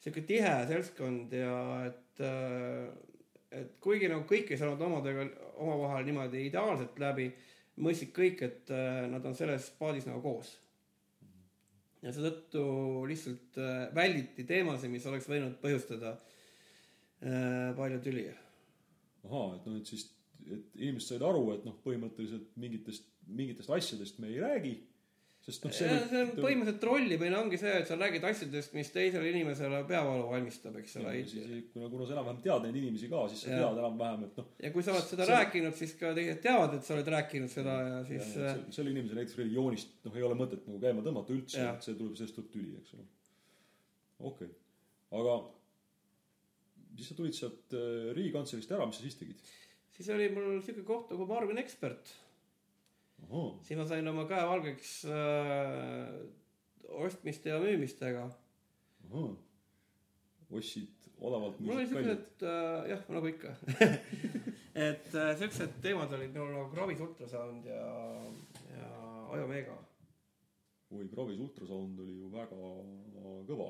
sihuke tihe seltskond ja et, et kuigi nagu kõik ei saanud omadega, omavahel niimoodi ideaalselt läbi, mõistsid kõik, et äh, nad on selles paadis nagu koos. Ja seetõttu lihtsalt äh, välditi teemasid, mis oleks võinud põhjustada äh, palju tüli ahaa, et noh, et siis, et inimesed said aru, et noh, põhimõtteliselt mingitest, mingitest asjadest me ei räägi. Sest noh, see see, on põhimõtteliselt trollimine ongi see, et sa räägid asjadest, mis teisele inimesele peavalu valmistab, eks ole. siis, kuna, kuna sa enam-vähem tead neid inimesi ka, siis sa Jaa. tead enam-vähem, et noh. ja kui sa oled seda See- rääkinud, siis ka teised teavad, et sa oled rääkinud seda ja siis äh, selle inimese näiteks religioonist noh, ei ole mõtet nagu käima tõmmata üldse et see tuleb, sellest tuleb tüli, eks ole. okei okay., aga siis sa tulid sealt äh, Riigikantseleist ära, mis sa siis tegid? siis oli mul siuke koht nagu Marvin Ekspert. Ma sain oma käe valgeks äh, ostmiste ja müümistega. ostsid odavalt, mul oli siuksed äh, jah, nagu ikka. [LAUGHS] Et äh, siuksed teemad olid minul nagu Gravis ultrasound ja, ja Ajomeega oi, Gravis ultrasound oli ju väga kõva.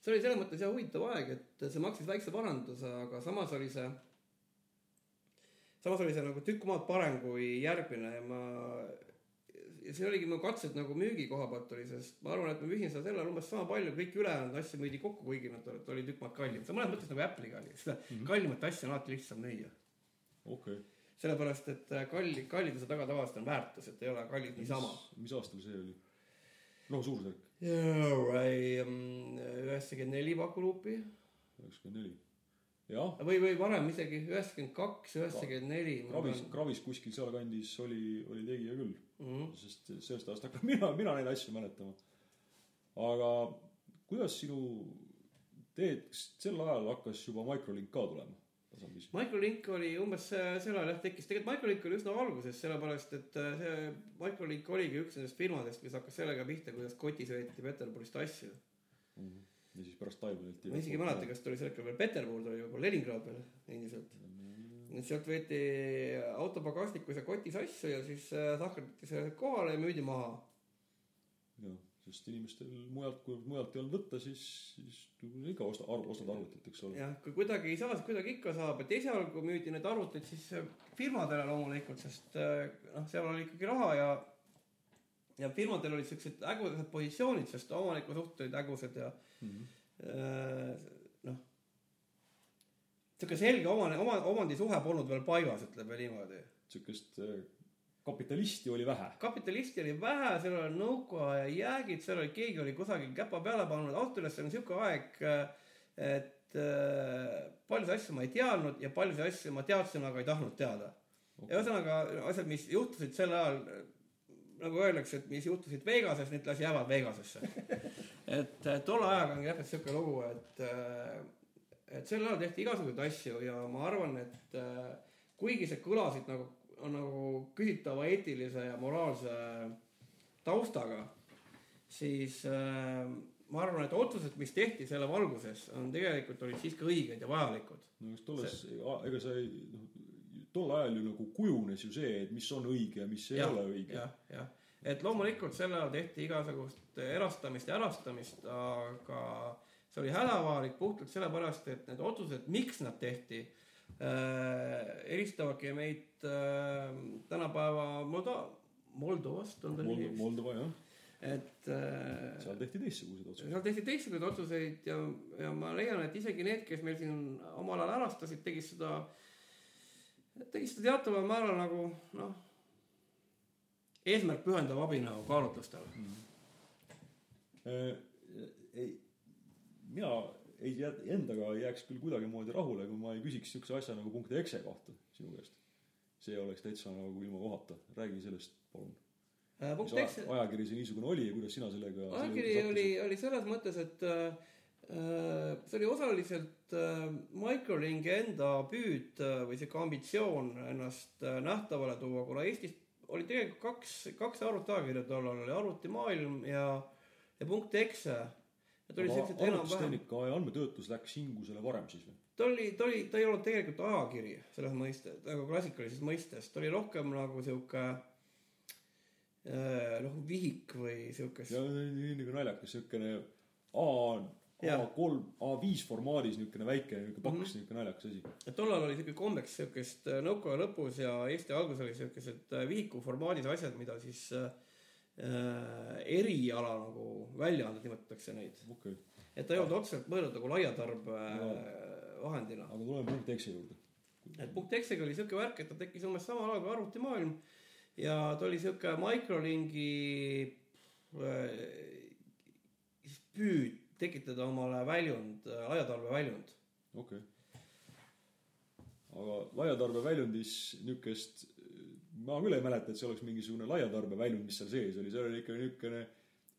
see oli selles mõttes jah huvitav aeg, et see maksis väikse paranduse, aga samas oli see, samas oli see nagu tükk maad parem kui järgmine ja ma, ja see oligi mu katsed nagu müügi koha pealt oli, sest ma arvan, et ma müüsin seda sellele umbes sama palju, kõik ülejäänud asju müüdi kokku, kuigi nad olid, oli tükk maad kallim, see on mõnes mõttes nagu Apple'iga oli, seda mm -hmm. kallimat asja on alati lihtsam müüa. okei okay.. sellepärast, et äh, kalli, kalliduse taga tavaliselt on väärtus, et ei ole kallid niisama. mis aastal see oli? no suurusjärk, üheksakümmend neli pakuluupi üheksakümmend neli. või, või varem isegi üheksakümmend kaks, üheksakümmend neli. Gravis, Gravis kuskil sealkandis oli, oli tegija küll. Mhm. sest sellest ajast hakkan [LAUGHS] mina, mina neid asju mäletama. aga kuidas sinu teed, kas sel ajal hakkas juba Microlink ka tulema? Microlink oli umbes sel ajal jah tekkis, tegelikult Microlink oli üsna alguses, sellepärast et äh, see Microlink oligi üks nendest firmadest, mis hakkas sellega pihta, kuidas kotis veeti Peterburist asju. Ja siis pärast Taiwanit. ma isegi ei mäleta, kas ta oli sel hetkel veel Peterbur, ta oli juba Leningrad veel endiselt. et sealt võeti auto pagasnikus ja kotis asju ja siis äh, tahkerdati see kohale ja müüdi maha. jah, sest inimestel mujalt, kui mujalt ei olnud võtta, siis, siis nagu ikka ostad, ostad arvutit, eks ole. jah, kui kuidagi ei saa, siis kuidagi ikka saab, et esialgu müüdi need arvutid siis äh, firmadele loomulikult, sest äh, noh, seal oli ikkagi raha ja ja firmadel olid siuksed ägusad positsioonid, sest omaniku suhted olid ägusad ja äh, noh, sihuke selge omane, oma, omandisuhe polnud veel paigas, ütleme niimoodi. sihukest äh, kapitalisti oli vähe. kapitalisti oli vähe, seal oli nõukaaja jäägid, seal oli, keegi oli kusagil käpa peale pannud, ausalt öeldes see on sihuke aeg, et äh, paljusid asju ma ei teadnud ja paljusid asju ma teadsin, aga ei tahtnud teada okay.. ja ühesõnaga asjad, mis juhtusid sel ajal, nagu öeldakse, et mis juhtusid Vegases, need las jäävad Vegasesse. [LAUGHS] et äh, tolle ajaga on täpselt sihuke lugu, et äh, et sel ajal tehti igasuguseid asju ja ma arvan, et äh, kuigi see kõlasid nagu, nagu küsitava eetilise ja moraalse taustaga, siis äh, ma arvan, et otsused, mis tehti selle valguses, on tegelikult olid siiski õiged ja vajalikud. no kas tolles, ega sa ei, noh, tol ajal ju nagu kujunes ju see, et mis on õige ja mis ei Jah, ole õige. jah, jah, et loomulikult sel ajal tehti igasugust erastamist ja ärastamist, aga see oli hädavajalik puhtalt sellepärast, et need otsused, miks nad tehti äh,, eristavadki meid äh, tänapäeva Moldo-, Moldovast on ta nimi, Moldova jah, et äh, seal tehti teistsuguseid otsuseid. seal tehti teistsuguseid otsuseid ja, ja ma leian, et isegi need, kes meil siin omal ajal ärastasid, tegid seda, tegid seda teataval määral nagu noh, eesmärk pühendav abinõu kaalutlustel. Äh, ei, mina ei endaga ei jääks küll kuidagimoodi rahule, kui ma ei küsiks siukse asja nagu punkti exe kohta sinu käest. see oleks täitsa nagu ilma kohata, räägi sellest palun. Äh, punkt eks, aja- ajakiri see niisugune oli ja kuidas sina sellega ajakiri oli, oli selles mõttes, et äh, see oli osaliselt äh, Microlingi enda püüd äh, või sihuke ambitsioon ennast äh, nähtavale tuua, kuna Eestis oli tegelikult kaks, kaks arvutiajakirja tollal oli Arvutimaailm ja, ja punkt exe. Enam-vähem, arvutustehnika ja andmetöötlus läks hingusele varem siis või? ta oli, ta oli, ta ei olnud tegelikult ajakiri selles mõistes, nagu klassikalises mõistes, ta oli rohkem nagu sihuke äh, noh, vihik või siukest ja nii nagu naljakas siukene A, Jah. A3, A5 formaadis niisugune väike niisugune paks mm -hmm. niisugune naljakas asi. et tollal oli siuke kombeks siukest äh, nõukaaja lõpus ja Eesti alguses oli siukesed äh, vihiku formaadis asjad, mida siis äh, äh, eriala nagu väljaanded nimetatakse neid. okay., et ta ei olnud otseselt mõeldud nagu laiatarbe äh, vahendina. aga tuleme punkti exe juurde. et punkt Exega oli siuke värk, et ta tekkis umbes samal ajal kui arvutimaailm ja ta oli siuke Microlingi äh, püüd tekitada omale väljund, laiatarbe väljund. okei okay.. aga laiatarbe väljundis niisugust, ma küll ei mäleta, et see oleks mingisugune laiatarbe väljund, mis seal sees oli, seal oli ikka niisugune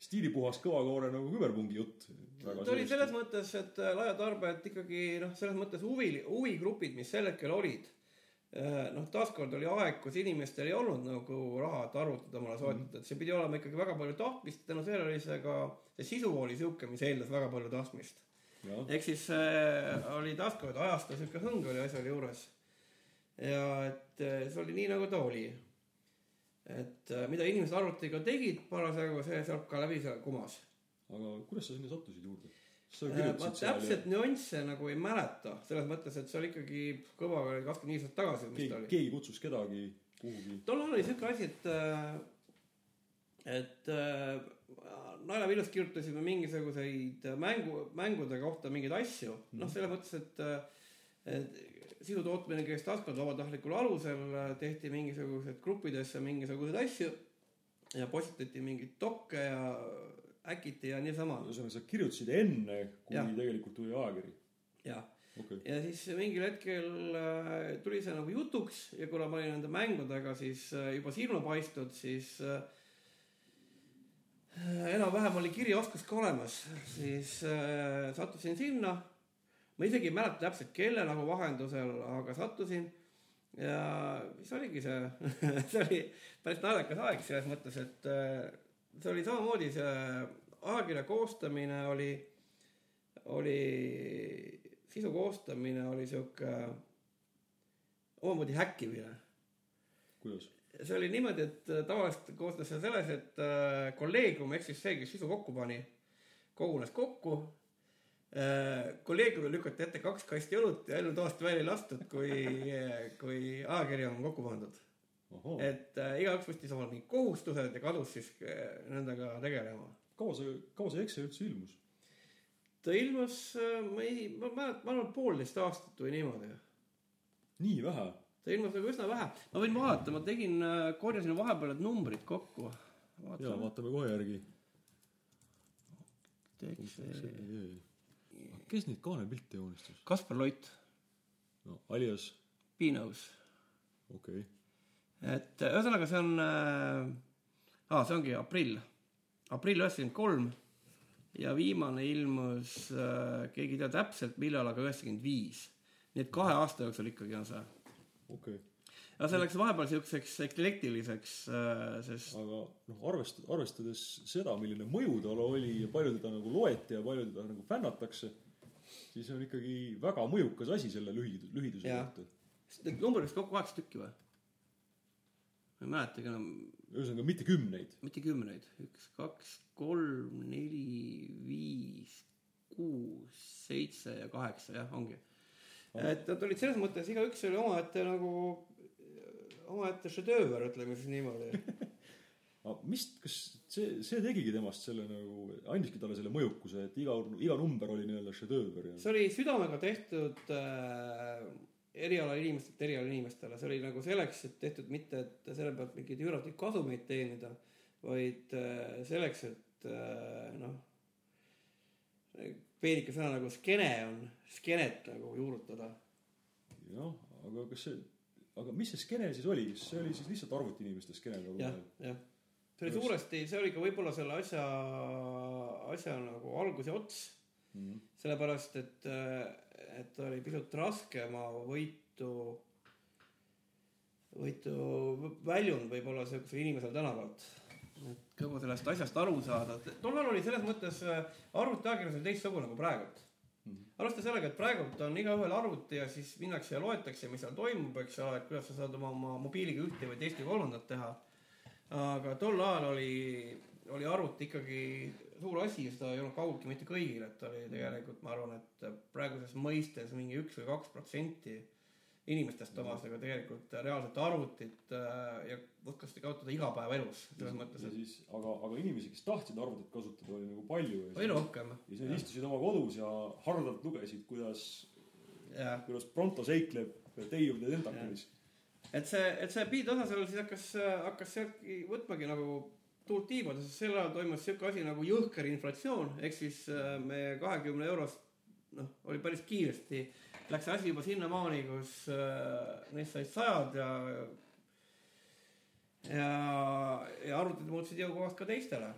stiilipuhas kõvakoore nagu küberpungi jutt. ta oli selles mõttes, et laiatarbijad ikkagi noh, selles mõttes huvi, huvigrupid, mis sel hetkel olid. noh, taaskord oli aeg, kus inimestel ei olnud nagu raha, et arvutit omale soetada, et see pidi olema ikkagi väga palju tahtmist, tänu sellele oli see ka, see sisu oli sihuke, mis eeldas väga palju tahtmist. ehk siis äh, oli taaskord ajastu sihuke hõng oli asjal juures. ja et äh, see oli nii, nagu ta oli. et äh, mida inimesed arvutiga tegid parasjagu, see sealt ka läbi seal kumas. aga kuidas sa sinna sattusid juurde? Äh, ma täpselt nüansse nagu ei mäleta, selles mõttes, et see oli ikkagi oli kakskümmend viis aastat tagasi, mis ta keegi, oli. keegi kutsus kedagi kuhugi. tollal oli siuke asi, et, et äh, naljaviljus kirjutasime mingisuguseid mängu, mängude kohta mingeid asju, noh, selles mõttes, et et sisu tootmine käis taaskord vabatahtlikul alusel, tehti mingisugused gruppidesse mingisuguseid asju ja postitati mingeid dokke ja äkiti ja niisama. ühesõnaga, sa kirjutasid enne, kui Jah. tegelikult tuli ajakiri. jah, okay., ja siis mingil hetkel äh, tuli see nagu jutuks ja kuna ma olin nende mängudega siis äh, juba silma paistnud, siis äh, enam-vähem oli kirjaoskus ka olemas, siis sattusin sinna. ma isegi ei mäleta täpselt, kelle nagu vahendusel, aga sattusin ja siis oligi see [LAUGHS] see oli päris naljakas aeg selles mõttes, et see oli samamoodi see ajakirja koostamine oli, oli, sisu koostamine oli sihuke omamoodi häkkimine. kuidas? see oli niimoodi, et äh, tavaliselt koosnes see selles, et äh, kolleegium ehk siis see, kes sisu kokku pani, kogunes kokku äh,. kolleegiumil lükati ette kaks kasti õlut ja elu toast välja ei lastud, kui, kui ajakiri on kokku pandud. Et äh, igaüks võttis omale mingid kohustused ja kadus siis äh, nendega tegelema. kaua see, kaua see Excel üldse ilmus? ta ilmus, äh, ma ei, ma mäletan, ma arvan, poolteist aastat või niimoodi. nii vähe? ta ilmus nagu üsna vähe. ma võin vaadata, ma tegin, korjasin vahepeal need numbrid kokku. ja vaatame kohe järgi. kes neid kaanepilte joonistas? Kaspar Loit. no alias? Pinos. okei okay.. Et ühesõnaga, see on äh,, see ongi aprill, aprill üheksakümmend kolm ja viimane ilmus äh,, keegi ei tea täpselt, millal, aga üheksakümmend viis. nii et kahe aasta jooksul ikkagi on see okei okay. ja see läks vahepeal siukseks eklektiliseks, sest. aga noh, arvest-, arvestades seda, milline mõju tal oli ja palju teda nagu loeti ja palju teda nagu fännatakse, siis on ikkagi väga mõjukas asi selle lühidus, lühiduse kohta. Need numbrid vist kokku kaheksa tükki või? Ma ei mäletagi enam. ühesõnaga mitte kümneid. mitte kümneid, üks, kaks, kolm, neli, viis, kuus, seitse ja kaheksa, jah, ongi et nad olid selles mõttes, igaüks oli omaette nagu, omaette šedööver, ütleme siis niimoodi [LAUGHS] aga mis, kas see, see tegigi temast selle nagu, andiski talle selle mõjukuse, et iga, iga number oli nii-öelda šedööver see oli südamega tehtud äh, eriala inimestelt eriala inimestele, see oli nagu selleks, et tehtud mitte, et selle pealt mingeid üüratuid kasumeid teenida, vaid äh, selleks, et äh, noh peenike sõna nagu skeene on, skeenet nagu juurutada. jah, aga kas see, aga mis see skeene siis oli, see oli siis lihtsalt arvutiinimeste skeene nagu? jah, jah. see oli suuresti, see oli ka võib-olla selle asja, asja nagu algus ja ots mm. -hmm. sellepärast, et, et oli pisut raskema võitu, võitu väljund võib-olla sihukesel inimesel tänavalt et kogu sellest asjast aru saada. tollal oli selles mõttes äh, arvutiajakirjandus oli teistsugune kui praegult mm -hmm.. arvesta sellega, et praegult on igaühel arvuti ja siis minnakse ja loetakse, mis seal toimub, eks ole, et kuidas sa saad oma, oma mobiiliga ühte või teist kolmandat teha. aga tol ajal oli, oli arvuti ikkagi suur asi ja seda ei olnud kaugeltki mitte kõigil, et oli tegelikult, ma arvan, et praeguses mõistes mingi üks või kaks protsenti inimestest omas nagu tegelikult reaalset arvutit äh, ja oskasid kasutada igapäevaelus selles mõttes. Et... siis, aga, aga inimesi, kes tahtsid arvutit kasutada, oli nagu palju. oli rohkem. ja siis istusid oma kodus ja hardalt lugesid, kuidas, kuidas Pronto seikleb the Tentacles. et see, et see beat-osa seal siis hakkas, hakkas sealtki võtmagi nagu tuult tiibada, sest sel ajal toimus siuke asi nagu jõhker inflatsioon, ehk siis äh, meie kahekümne eurost noh, oli päris kiiresti läks asi juba sinnamaani, kus äh, neist said sajad ja ja, ja arvutid muutusid jõukohast ka teistele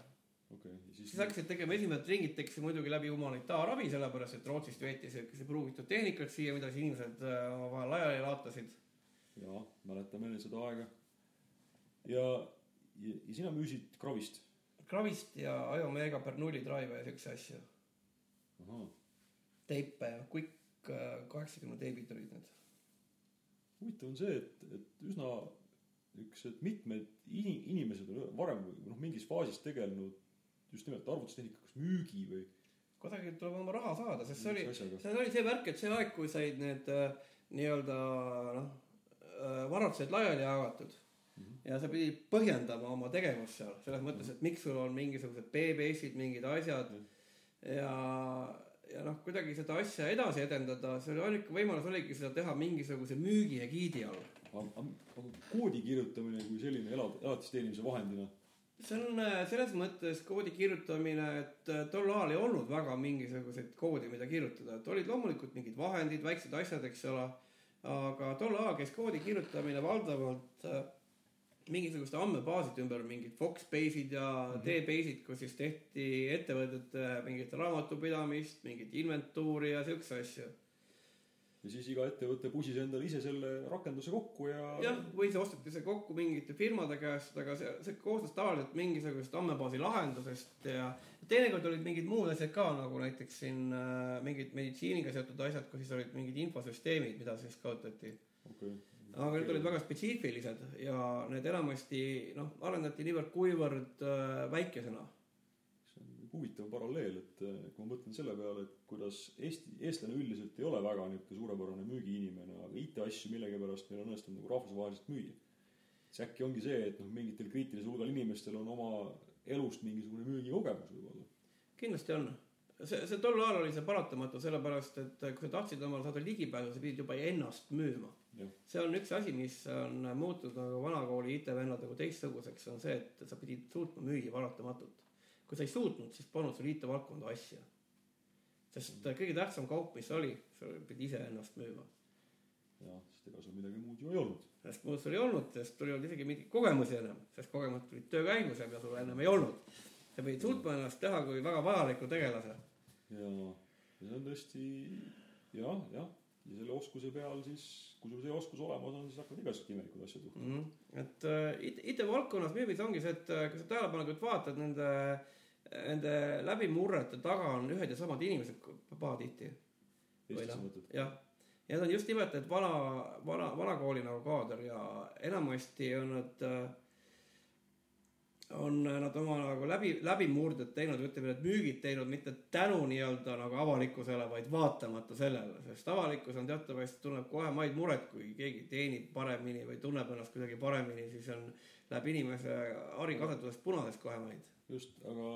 okay,. siis, siis hakkasid tegema esimesed ringid tekkisid muidugi läbi humanitaarabi, sellepärast et Rootsist veeti siukese pruugitud tehnikat siia, mida siis inimesed äh, omavahel laiali laotasid. ja, mäletame seda aega. ja, ja, sina müüsid Kravist? Kravist ja Ajomega Bernoulli Drive ja siukse asju. teipe ja Quick kaheksakümne teebid olid need. huvitav on see, et, et üsna niisugused mitmed in, inimesed on varem noh, mingis faasis tegelenud just nimelt arvutustehnikaga, kas müügi või. kuidagi tuleb oma raha saada, sest see oli, see oli see värk, et see aeg, kui said need äh, nii-öelda noh äh,, varandused laiali jagatud. Ja sa pidid põhjendama oma tegevust seal selles mõttes, et miks sul on mingisugused BBS-id, mingid asjad mm ja ja noh, kuidagi seda asja edasi edendada, see oli ainuke võimalus oligi seda teha mingisuguse müügi egiidi all. aga koodi kirjutamine kui selline elad, elatisteenimise vahendina? see on äh, selles mõttes koodi kirjutamine, et äh, tol ajal ei olnud väga mingisuguseid koodi, mida kirjutada, et olid loomulikult mingid vahendid, väiksed asjad, eks ole. aga tol ajal käis koodi kirjutamine valdavalt äh, mingisuguste andmebaaside ümber mingid Foxbase'id ja mm -hmm. D-Base'id, kus siis tehti ettevõtete mingit raamatupidamist, mingit inventuuri ja siukse asju ja siis iga ettevõte pusis endale ise selle rakenduse kokku ja. jah, või see osteti see kokku mingite firmade käest, aga see, see koosnes tavaliselt mingisugusest andmebaasi lahendusest ja teinekord olid mingid muud asjad ka nagu näiteks siin äh, mingid meditsiiniga seotud asjad, kus siis olid mingid infosüsteemid, mida siis kasutati okay aga need olid väga spetsiifilised ja need enamasti noh, arendati niivõrd-kuivõrd äh, väikesena. see on huvitav paralleel, et äh, kui ma mõtlen selle peale, et kuidas Eesti, eestlane üldiselt ei ole väga niisugune suurepärane müügiinimene, aga IT-asju millegipärast meil on õnnestunud nagu rahvusvaheliselt müüa. siis äkki ongi see, et noh, mingitel kriitilisel hulgal inimestel on oma elust mingisugune müügikogemus võib-olla. kindlasti on see, see tol ajal oli see paratamatu, sellepärast et kui sa tahtsid omale saada ligipääsu, sa pidid juba ennast müüma see on üks asi, mis on muutunud nagu vanakooli IT-vennad nagu teistsuguseks, on see, et sa pidid suutma müüa paratamatult. kui sa ei suutnud, siis polnud sul IT-valdkonda asja. sest kõige tähtsam kaup, mis oli, sa pidid ise ennast müüma. jah, sest ega sul midagi muud ju ei olnud. sest muud sul ei olnud, sest sul ei olnud isegi mingeid kogemusi enam, sest kogemused tulid töö käigus ja mida sul enam ei olnud. sa pidid suutma ennast teha kui väga vajaliku tegelase. ja, ja see on tõesti jah, jah ja selle oskuse peal siis, kui sul see oskus olemas on, siis hakkavad igasuguseid imelikud asjad juhtuma mm. -hmm. et äh, IT-valdkonnas müümis ongi see, et äh, kui sa tähelepanelikult vaatad nende, nende läbimurrete taga on ühed ja samad inimesed pahatihti. Mõtled? jah, ja on just nimelt need vana, vana, vanakooli nagu kaader ja enamasti on nad äh, on nad oma nagu läbi, läbimurded teinud, ütleme need müügid teinud mitte tänu nii-öelda nagu avalikkusele, vaid vaatamata sellele, sest avalikkus on teatavasti, tunneb kohe maid muret, kui keegi teenib paremini või tunneb ennast kuidagi paremini, siis on, läheb inimese harikasvatusest punaseks kohe maid. just, aga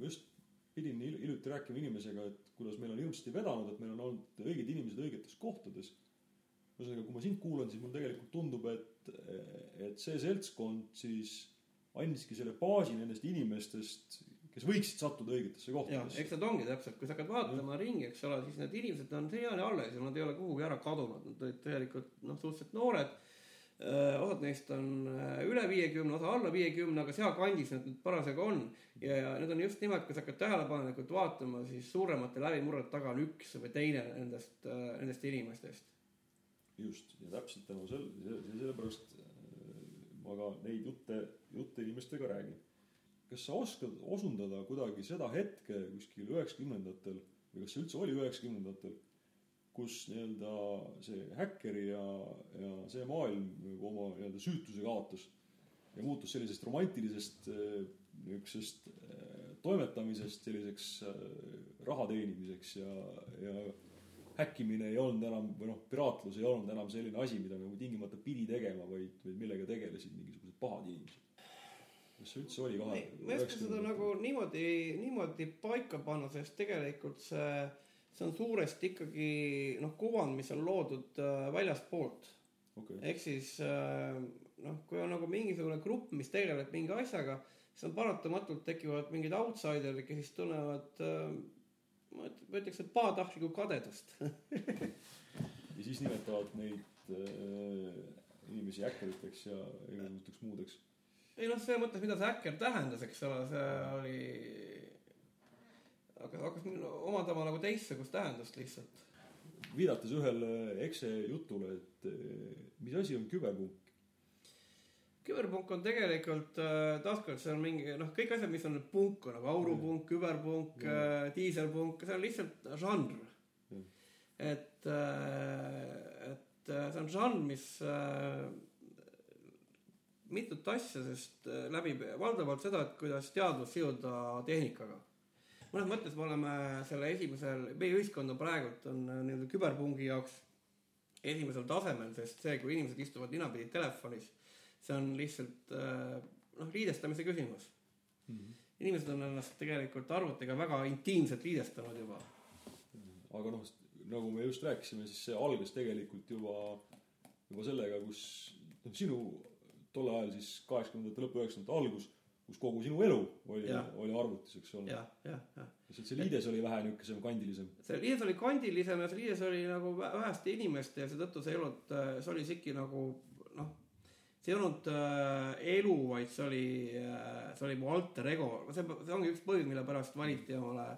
just pidin hiljuti rääkima inimesega, et kuidas meil on hirmsasti vedanud, et meil on olnud õiged inimesed õigetes kohtades. ühesõnaga, kui ma sind kuulan, siis mulle tegelikult tundub, et, et see seltskond siis andski selle baasi nendest inimestest, kes võiksid sattuda õigetesse kohtadesse. eks nad ongi täpselt, kui sa hakkad vaatama mm. ringi, eks ole, siis need inimesed on siiani alles ja nad ei ole kuhugi ära kadunud, nad olid tegelikult noh, suhteliselt noored. osad neist on üle viiekümne, osa alla viiekümne, aga sealkandis nad nüüd parasjagu on. ja, ja need on just nimelt, kui sa hakkad tähelepanelikult vaatama, siis suuremate läbimurrete taga on üks või teine nendest, nendest inimestest. just ja täpselt tänu selle, sellepärast ma ka neid jutte, jutte inimestega räägin. kas sa oskad osundada kuidagi seda hetke kuskil üheksakümnendatel või kas see üldse oli üheksakümnendatel, kus nii-öelda see häkkeri ja, ja see maailm nagu oma nii-öelda süütuse kaotas ja muutus sellisest romantilisest äh, niisugusest äh, toimetamisest selliseks äh, raha teenimiseks ja, ja häkkimine ei olnud enam või noh, piraatlus ei olnud enam selline asi, mida nagu tingimata pidi tegema, vaid, vaid millega tegelesid mingisugused pahad inimesed. kas see üldse oli kahe? ma ei oska seda nagu niimoodi, niimoodi paika panna, sest tegelikult see, see on suuresti ikkagi noh, kuvand, mis on loodud äh, väljastpoolt okay.. ehk siis äh, noh, kui on nagu mingisugune grupp, mis tegeleb mingi asjaga, siis on paratamatult tekivad mingid outsider'id, kes siis tunnevad äh, ma ütleks, et pahatahtlikku kadedust [LAUGHS] ja siis nimetavad neid äh, inimesi häkkeriteks ja igasugusteks muudeks. ei noh, selles mõttes, mida see häkker tähendas, eks ole, see oli, hakkas, hakkas omandama nagu teistsugust tähendust lihtsalt. viidates ühele ekse jutule, et äh, mis asi on küberpunk? Küberpunk on tegelikult äh, taaskord, see on mingi noh, kõik asjad, mis on punk nagu aurupunk, küberpunk, äh, diiselpunk, see on lihtsalt žanr. et, äh, et see on žanr, mis mitut asja, sest läbib valdavalt seda, et kuidas teadvust siduda tehnikaga. mõnes mõttes me oleme selle esimesel, meie ühiskond on praegult on nii-öelda küberpungi jaoks esimesel tasemel, sest see, kui inimesed istuvad ninapidi telefonis see on lihtsalt äh, noh, liidestamise küsimus mm. -hmm. inimesed on ennast tegelikult arvutiga väga intiimselt liidestanud juba. aga noh, nagu me just rääkisime, siis see algas tegelikult juba, juba sellega, kus noh, sinu tol ajal siis kaheksakümnendate lõpu, üheksakümnendate algus, kus kogu sinu elu oli, oli arvutis, eks ole. lihtsalt see liides oli vähe niisugusem kandilisem. see liides oli kandilisem ja see liides oli nagu väheste inimeste ja seetõttu see ei olnud, see oli isegi nagu see ei olnud äh, elu, vaid see oli äh,, see oli mu alter ego, see, see ongi üks põhjus, mille pärast valiti omale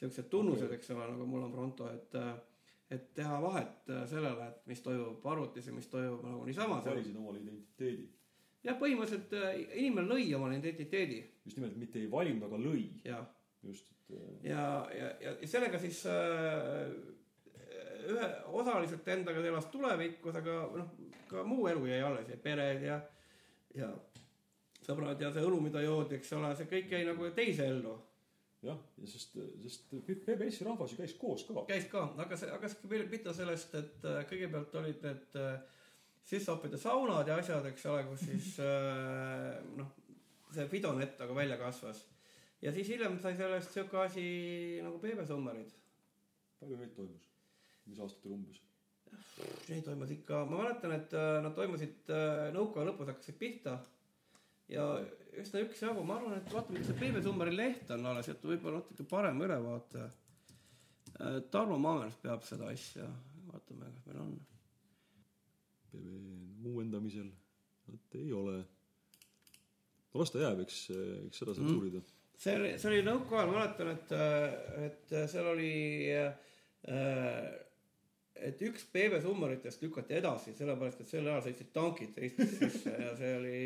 siuksed tunnused, eks ole, nagu mul on Pronto, et äh, et teha vahet äh, sellele, et mis toimub arvutis ja mis toimub nagu niisama. valisid omale identiteedi. jah, põhimõtteliselt äh, inimene lõi omale identiteedi just nimelt mitte ei valinud, aga lõi. ja, just, et äh, ja, ja, ja ja sellega siis äh, ühe osaliselt endaga elas tulevikus, aga noh, ka muu elu jäi alles ja pered ja, ja sõbrad ja see õlu, mida joodi, eks ole, see kõik jäi nagu teise ellu. jah, ja sest, sest PBS-i rahvas ju käis koos ka. käis ka, aga see, hakkaski veel pihta sellest, et äh, kõigepealt olid need äh, sissehoppide saunad ja asjad, eks ole, kus siis [LAUGHS] äh, noh, see Fidonet nagu välja kasvas. ja siis hiljem sai sellest sihuke asi nagu beebesummerid. palju neid toimus? Mis aastatel umbes? Neid toimus ikka, ma mäletan, et äh, nad toimusid äh, nõukaja lõpus hakkasid pihta ja üsna üksjagu, ma arvan, et vaatame, kas see Beebesummeri leht on alles, et võib-olla natuke parem ülevaate. Tarmo Maamers peab seda asja, vaatame, kas meil on. PB uuendamisel, vot ei ole. no las ta jääb, eks, eks seda saab Mm. uurida. see oli, see oli nõukaajal, mäletan, et, et seal oli, et üks beebesummeritest lükati edasi, sellepärast et sel ajal sõitsid tankid Eestisse sisse ja see oli,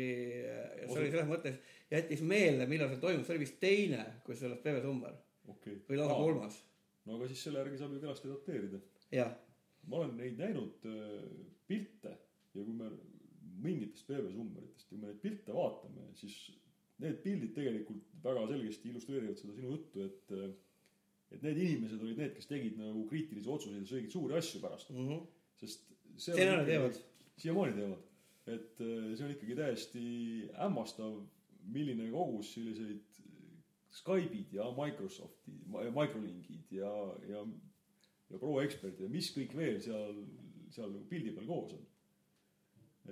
see oli selles mõttes, jättis meelde, millal see toimus, see oli vist teine kui sellest beebesummer okei või lausa okay.. kolmas, no aga siis selle järgi saab ju kenasti dateerida. jah. ma olen neid näinud äh, pilte ja kui me mingitest veebesummeritest, kui me neid pilte vaatame, siis need pildid tegelikult väga selgesti illustreerivad seda sinu juttu, et äh, et need inimesed olid need, kes tegid nagu kriitilisi otsuseid ja sõigid suuri asju pärast, sest see Siiamaani teevad.. siiamaani teevad. et äh, see on ikkagi täiesti hämmastav, milline kogus selliseid Skype'id ja Microsofti, Microlinkid ja, ja ja ProExpert ja mis kõik veel seal, seal nagu pildi peal koos on.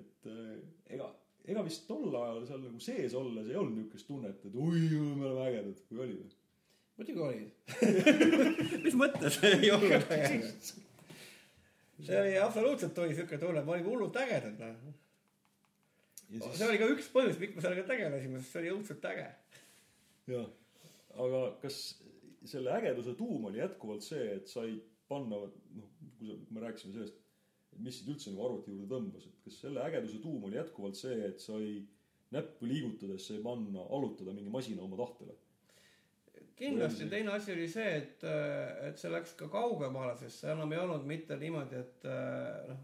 et äh, ega, ega vist tol ajal seal nagu sees olles ei olnud niisugust tunnet, et oi, me oleme ägedad, kui oli või? Muidugi olid. [LAUGHS] mis mõttes ei olnud [LAUGHS] ägedad? see oli absoluutselt oli siuke tunne, me olime hullult ägedad, noh. ja see oli ka üks põhjus, miks me sellega tegelesime, sest see oli õudselt äge. jah, aga kas selle ägeduse tuum oli jätkuvalt see, et said panna, noh, kui sa, me rääkisime sellest, et mis sind üldse nagu arvuti juurde tõmbas, et kas selle ägeduse tuum oli jätkuvalt see, et sai näppu liigutades sai panna, allutada mingi masina oma tahtele? Kindlasti teine asi oli see, et, et see läks ka kaugemale, sest see enam ei olnud mitte niimoodi, et äh, noh,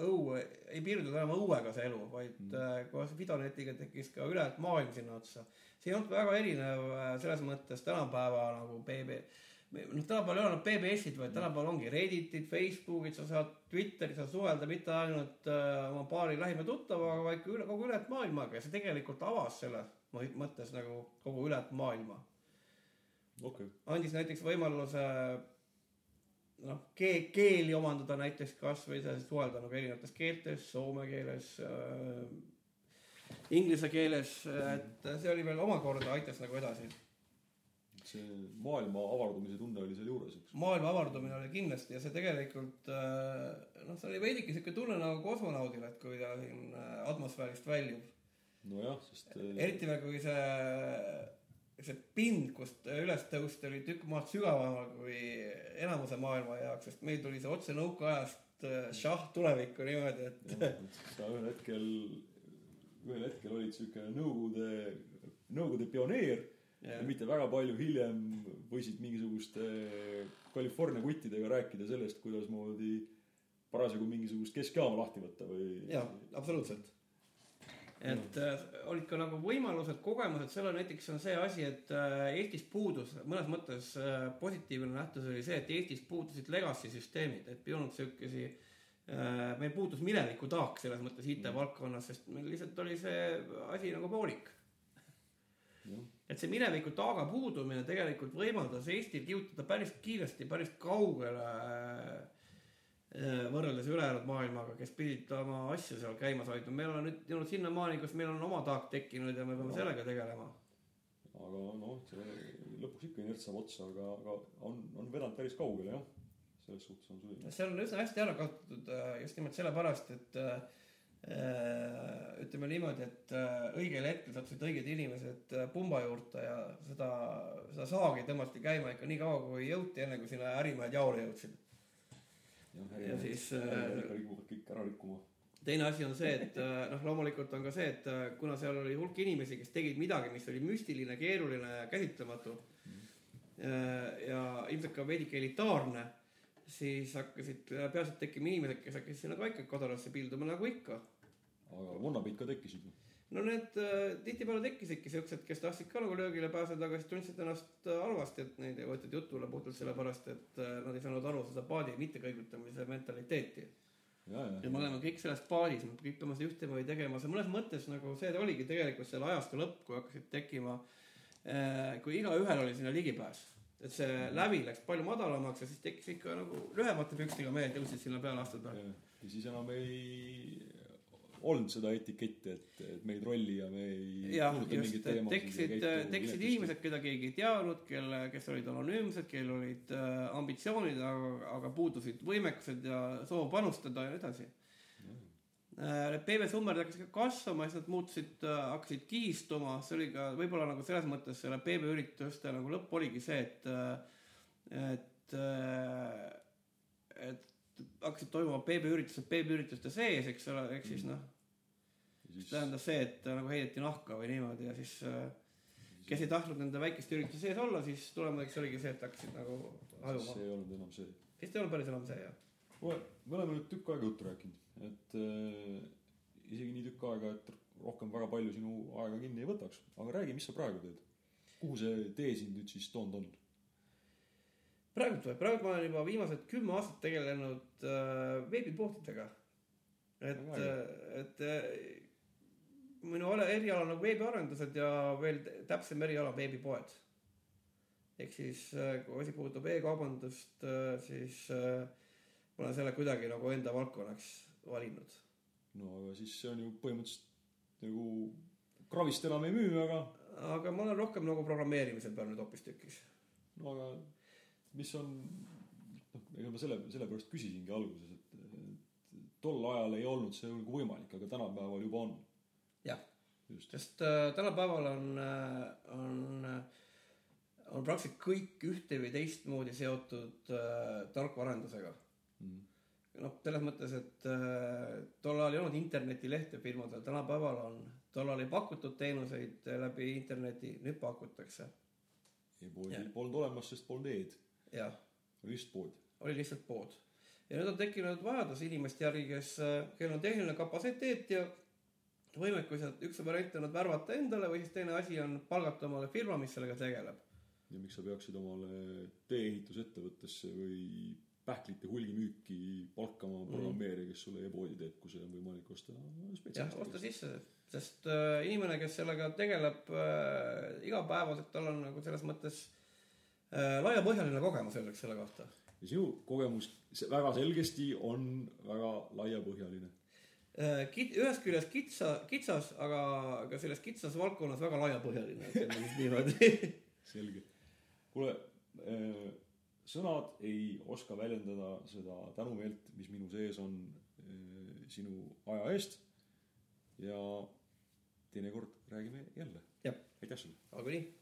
õue, ei piirdunud enam õuega see elu, vaid mm. koos Fidonetiga tekkis ka ülejäänud maailm sinna otsa. see ei olnud väga erinev äh, selles mõttes tänapäeva nagu BB, noh, tänapäeval ei ole enam BBS-id, vaid tänapäeval ongi Redditid, Facebookid, sa saad Twitteris saad suhelda mitte ainult äh, oma paari lähima tuttavaga, vaid ka üle, kogu ülejäänud maailmaga. Ja see tegelikult avas selles mõttes nagu kogu ülejäänud maailma okay., andis näiteks võimaluse noh, keel, keeli omandada näiteks kasvõi suhelda nagu erinevates keeltes, soome keeles äh,, inglise keeles, et see oli veel omakorda aitas nagu edasi. see maailma avardumise tunne oli seal juures, eks. maailma avardumine oli kindlasti ja see tegelikult äh, noh, see oli veidike siuke tunne nagu kosmonaudil, et kui ta siin äh, atmosfäärist väljub. nojah, sest äh, eriti veel, kui see, see pind, kust üles tõusta, oli tükk maad sügavamal kui enamuse maailma jaoks, sest meil tuli see otse nõukaajast äh, šah tulevikku niimoodi, et jah, sa ühel hetkel, ühel hetkel olid siuke Nõukogude, Nõukogude pioneer ja. ja mitte väga palju hiljem võisid mingisuguste California kuttidega rääkida sellest, kuidasmoodi parasjagu mingisugust keskjaama lahti võtta või. jaa, absoluutselt. Et äh, olid ka nagu võimalused, kogemused, seal on näiteks on see asi, et äh, Eestis puudus mõnes mõttes äh, positiivne nähtus oli see, et Eestis puudusid legacy süsteemid, et ei olnud siukesi äh, meil puudus mineviku taak selles mõttes IT-valdkonnas, sest meil lihtsalt oli see asi nagu poolik. et see mineviku taaga puudumine tegelikult võimaldas Eestil kihutada päris kiiresti päris kaugele äh, võrreldes ülejäänud maailmaga, kes pidid oma asju seal käimas hoidma, meil on nüüd jõudnud sinnamaani, kus meil on oma taak tekkinud ja me peame sellega tegelema. aga noh, see lõpuks ikka inerts saab otsa, aga, aga on, on vedanud päris kaugele jah. selles suhtes on see on üsna hästi ära kasutatud äh, just nimelt sellepärast, et äh, äh, ütleme niimoodi, et äh, õigel hetkel sattusid õiged inimesed äh, pumba juurde ja seda, seda saagi tõmmati käima ikka nii kaua, kui jõuti, enne kui sinna ärimehed jaole jõudsid. Ja siis, äh, ripuvad kõik ära rikkuma. teine asi on see, et äh, noh, loomulikult on ka see, et äh, kuna seal oli hulk inimesi, kes tegid midagi, mis oli müstiline, keeruline ja käsitlematu ja ilmselt ka veidike elitaarne, siis hakkasid peaasjalt tekkima inimesed, kes hakkasid sinna ka ikka kodarasse pilduma nagu ikka. aga vonnapid ka tekkisid ju. No need äh, tihtipeale tekkisidki siuksed, kes tahtsid ka nagu löögile pääseda, aga siis tundsid ennast äh, halvasti, et neid ei võetud jutule puhtalt sellepärast, et äh, nad ei saanud aru seda paadi mittekõigutamise mentaliteeti. ja, ja me oleme kõik selles paadis, me peame seda ühtemoodi tegema, see mõnes mõttes nagu see oligi tegelikult selle ajastu lõpp, kui hakkasid tekkima, kui igaühel oli sinna ligipääs. et see lävi läks palju madalamaks ja siis tekkis ikka nagu lühemate pükstega mehed tõusid sinna peale astuda ja siis enam ei olnud seda etiketti, et, et me ei trolli ja me ei puuduta just, ja tekkisid, tekkisid inimesed, keda keegi ei teadnud, kelle, kes olid anonüümsed, kellel olid äh, ambitsioonid, aga, aga puudusid võimekused ja soov panustada ja nii edasi. Need PV-summerd hakkasid ka kasvama, siis nad muutusid, hakkasid kihistuma, see oli ka võib-olla nagu selles mõttes selle PV-ürituste nagu lõpp oligi see, et, et, et hakkasid toimuma PV-üritused PV-ürituste sees, eks ole, ehk siis noh, ja siis, tähendas see, et äh, nagu heideti nahka või niimoodi ja siis äh, kes ei tahtnud nende väikeste ürituste sees olla, siis tulemuseks oligi see, et hakkasid nagu siis hajuma. see ei olnud enam see. vist ei olnud päris enam see jah. me oleme nüüd tükk aega juttu rääkinud, et äh, isegi nii tükk aega, et rohkem väga palju sinu aega kinni ei võtaks, aga räägi, mis sa praegu teed? kuhu see tee sind nüüd siis toonud on? Praegult või, praegult ma olen juba viimased kümme aastat tegelenud äh, veebipoodidega. et Väga, et äh, minu ala- eriala on nagu veebiarendused ja veel tä- täpsem eriala veebipoed. ehk siis äh, kui asi puudutab e-kaubandust, siis äh, ma olen selle kuidagi nagu enda valdkonnaks valinud no aga siis see on ju põhimõtteliselt nagu kravist enam ei müü, aga aga ma olen rohkem nagu programmeerimise peal nüüd hoopistükkis. no aga mis on, noh, ega ma selle, sellepärast küsisingi alguses, et, tol ajal ei olnud see nagu võimalik, aga tänapäeval juba on. jah, sest äh, tänapäeval on äh,, on äh, on praktiliselt kõik ühte või teistmoodi seotud äh, tarkvararendusega mm.. noh, selles mõttes, et äh, tol ajal ei olnud internetilehte firmadel, tänapäeval on. tol ajal ei pakutud teenuseid äh, läbi interneti, nüüd pakutakse. e-poodi Jah. polnud olemas, sest polnud e-d, oli lihtsalt pood. oli lihtsalt pood. ja nüüd on tekkinud vajadus inimeste järgi, kes, kellel on tehniline kapatsiteet ja võimekus, et üks variant on nad värvata endale või siis teine asi on palgata omale firma, mis sellega tegeleb. ja miks sa peaksid omale tee-ehitusettevõttesse või pähklite hulgimüüki palkama programmeerija, kes sulle e-poodi teeb, kui see on võimalik osta jah, spetsialisti osta sisse, sest äh, inimene, kes sellega tegeleb äh, igapäevaselt, tal on nagu selles mõttes äh, laiapõhjaline kogemus öeldakse selle kohta. ja sinu kogemus väga selgesti on väga laiapõhjaline. Äh, Kit-, ühest küljest kitsa, kitsas, aga ka selles kitsas valdkonnas väga laiapõhjaline, ütleme siis niimoodi. [LAUGHS] selge. kuule, sõnad ei oska väljendada seda tänumeelt, mis minu sees on sinu aja eest. ja teinekord räägime jälle. jah, aitäh sulle. aga nii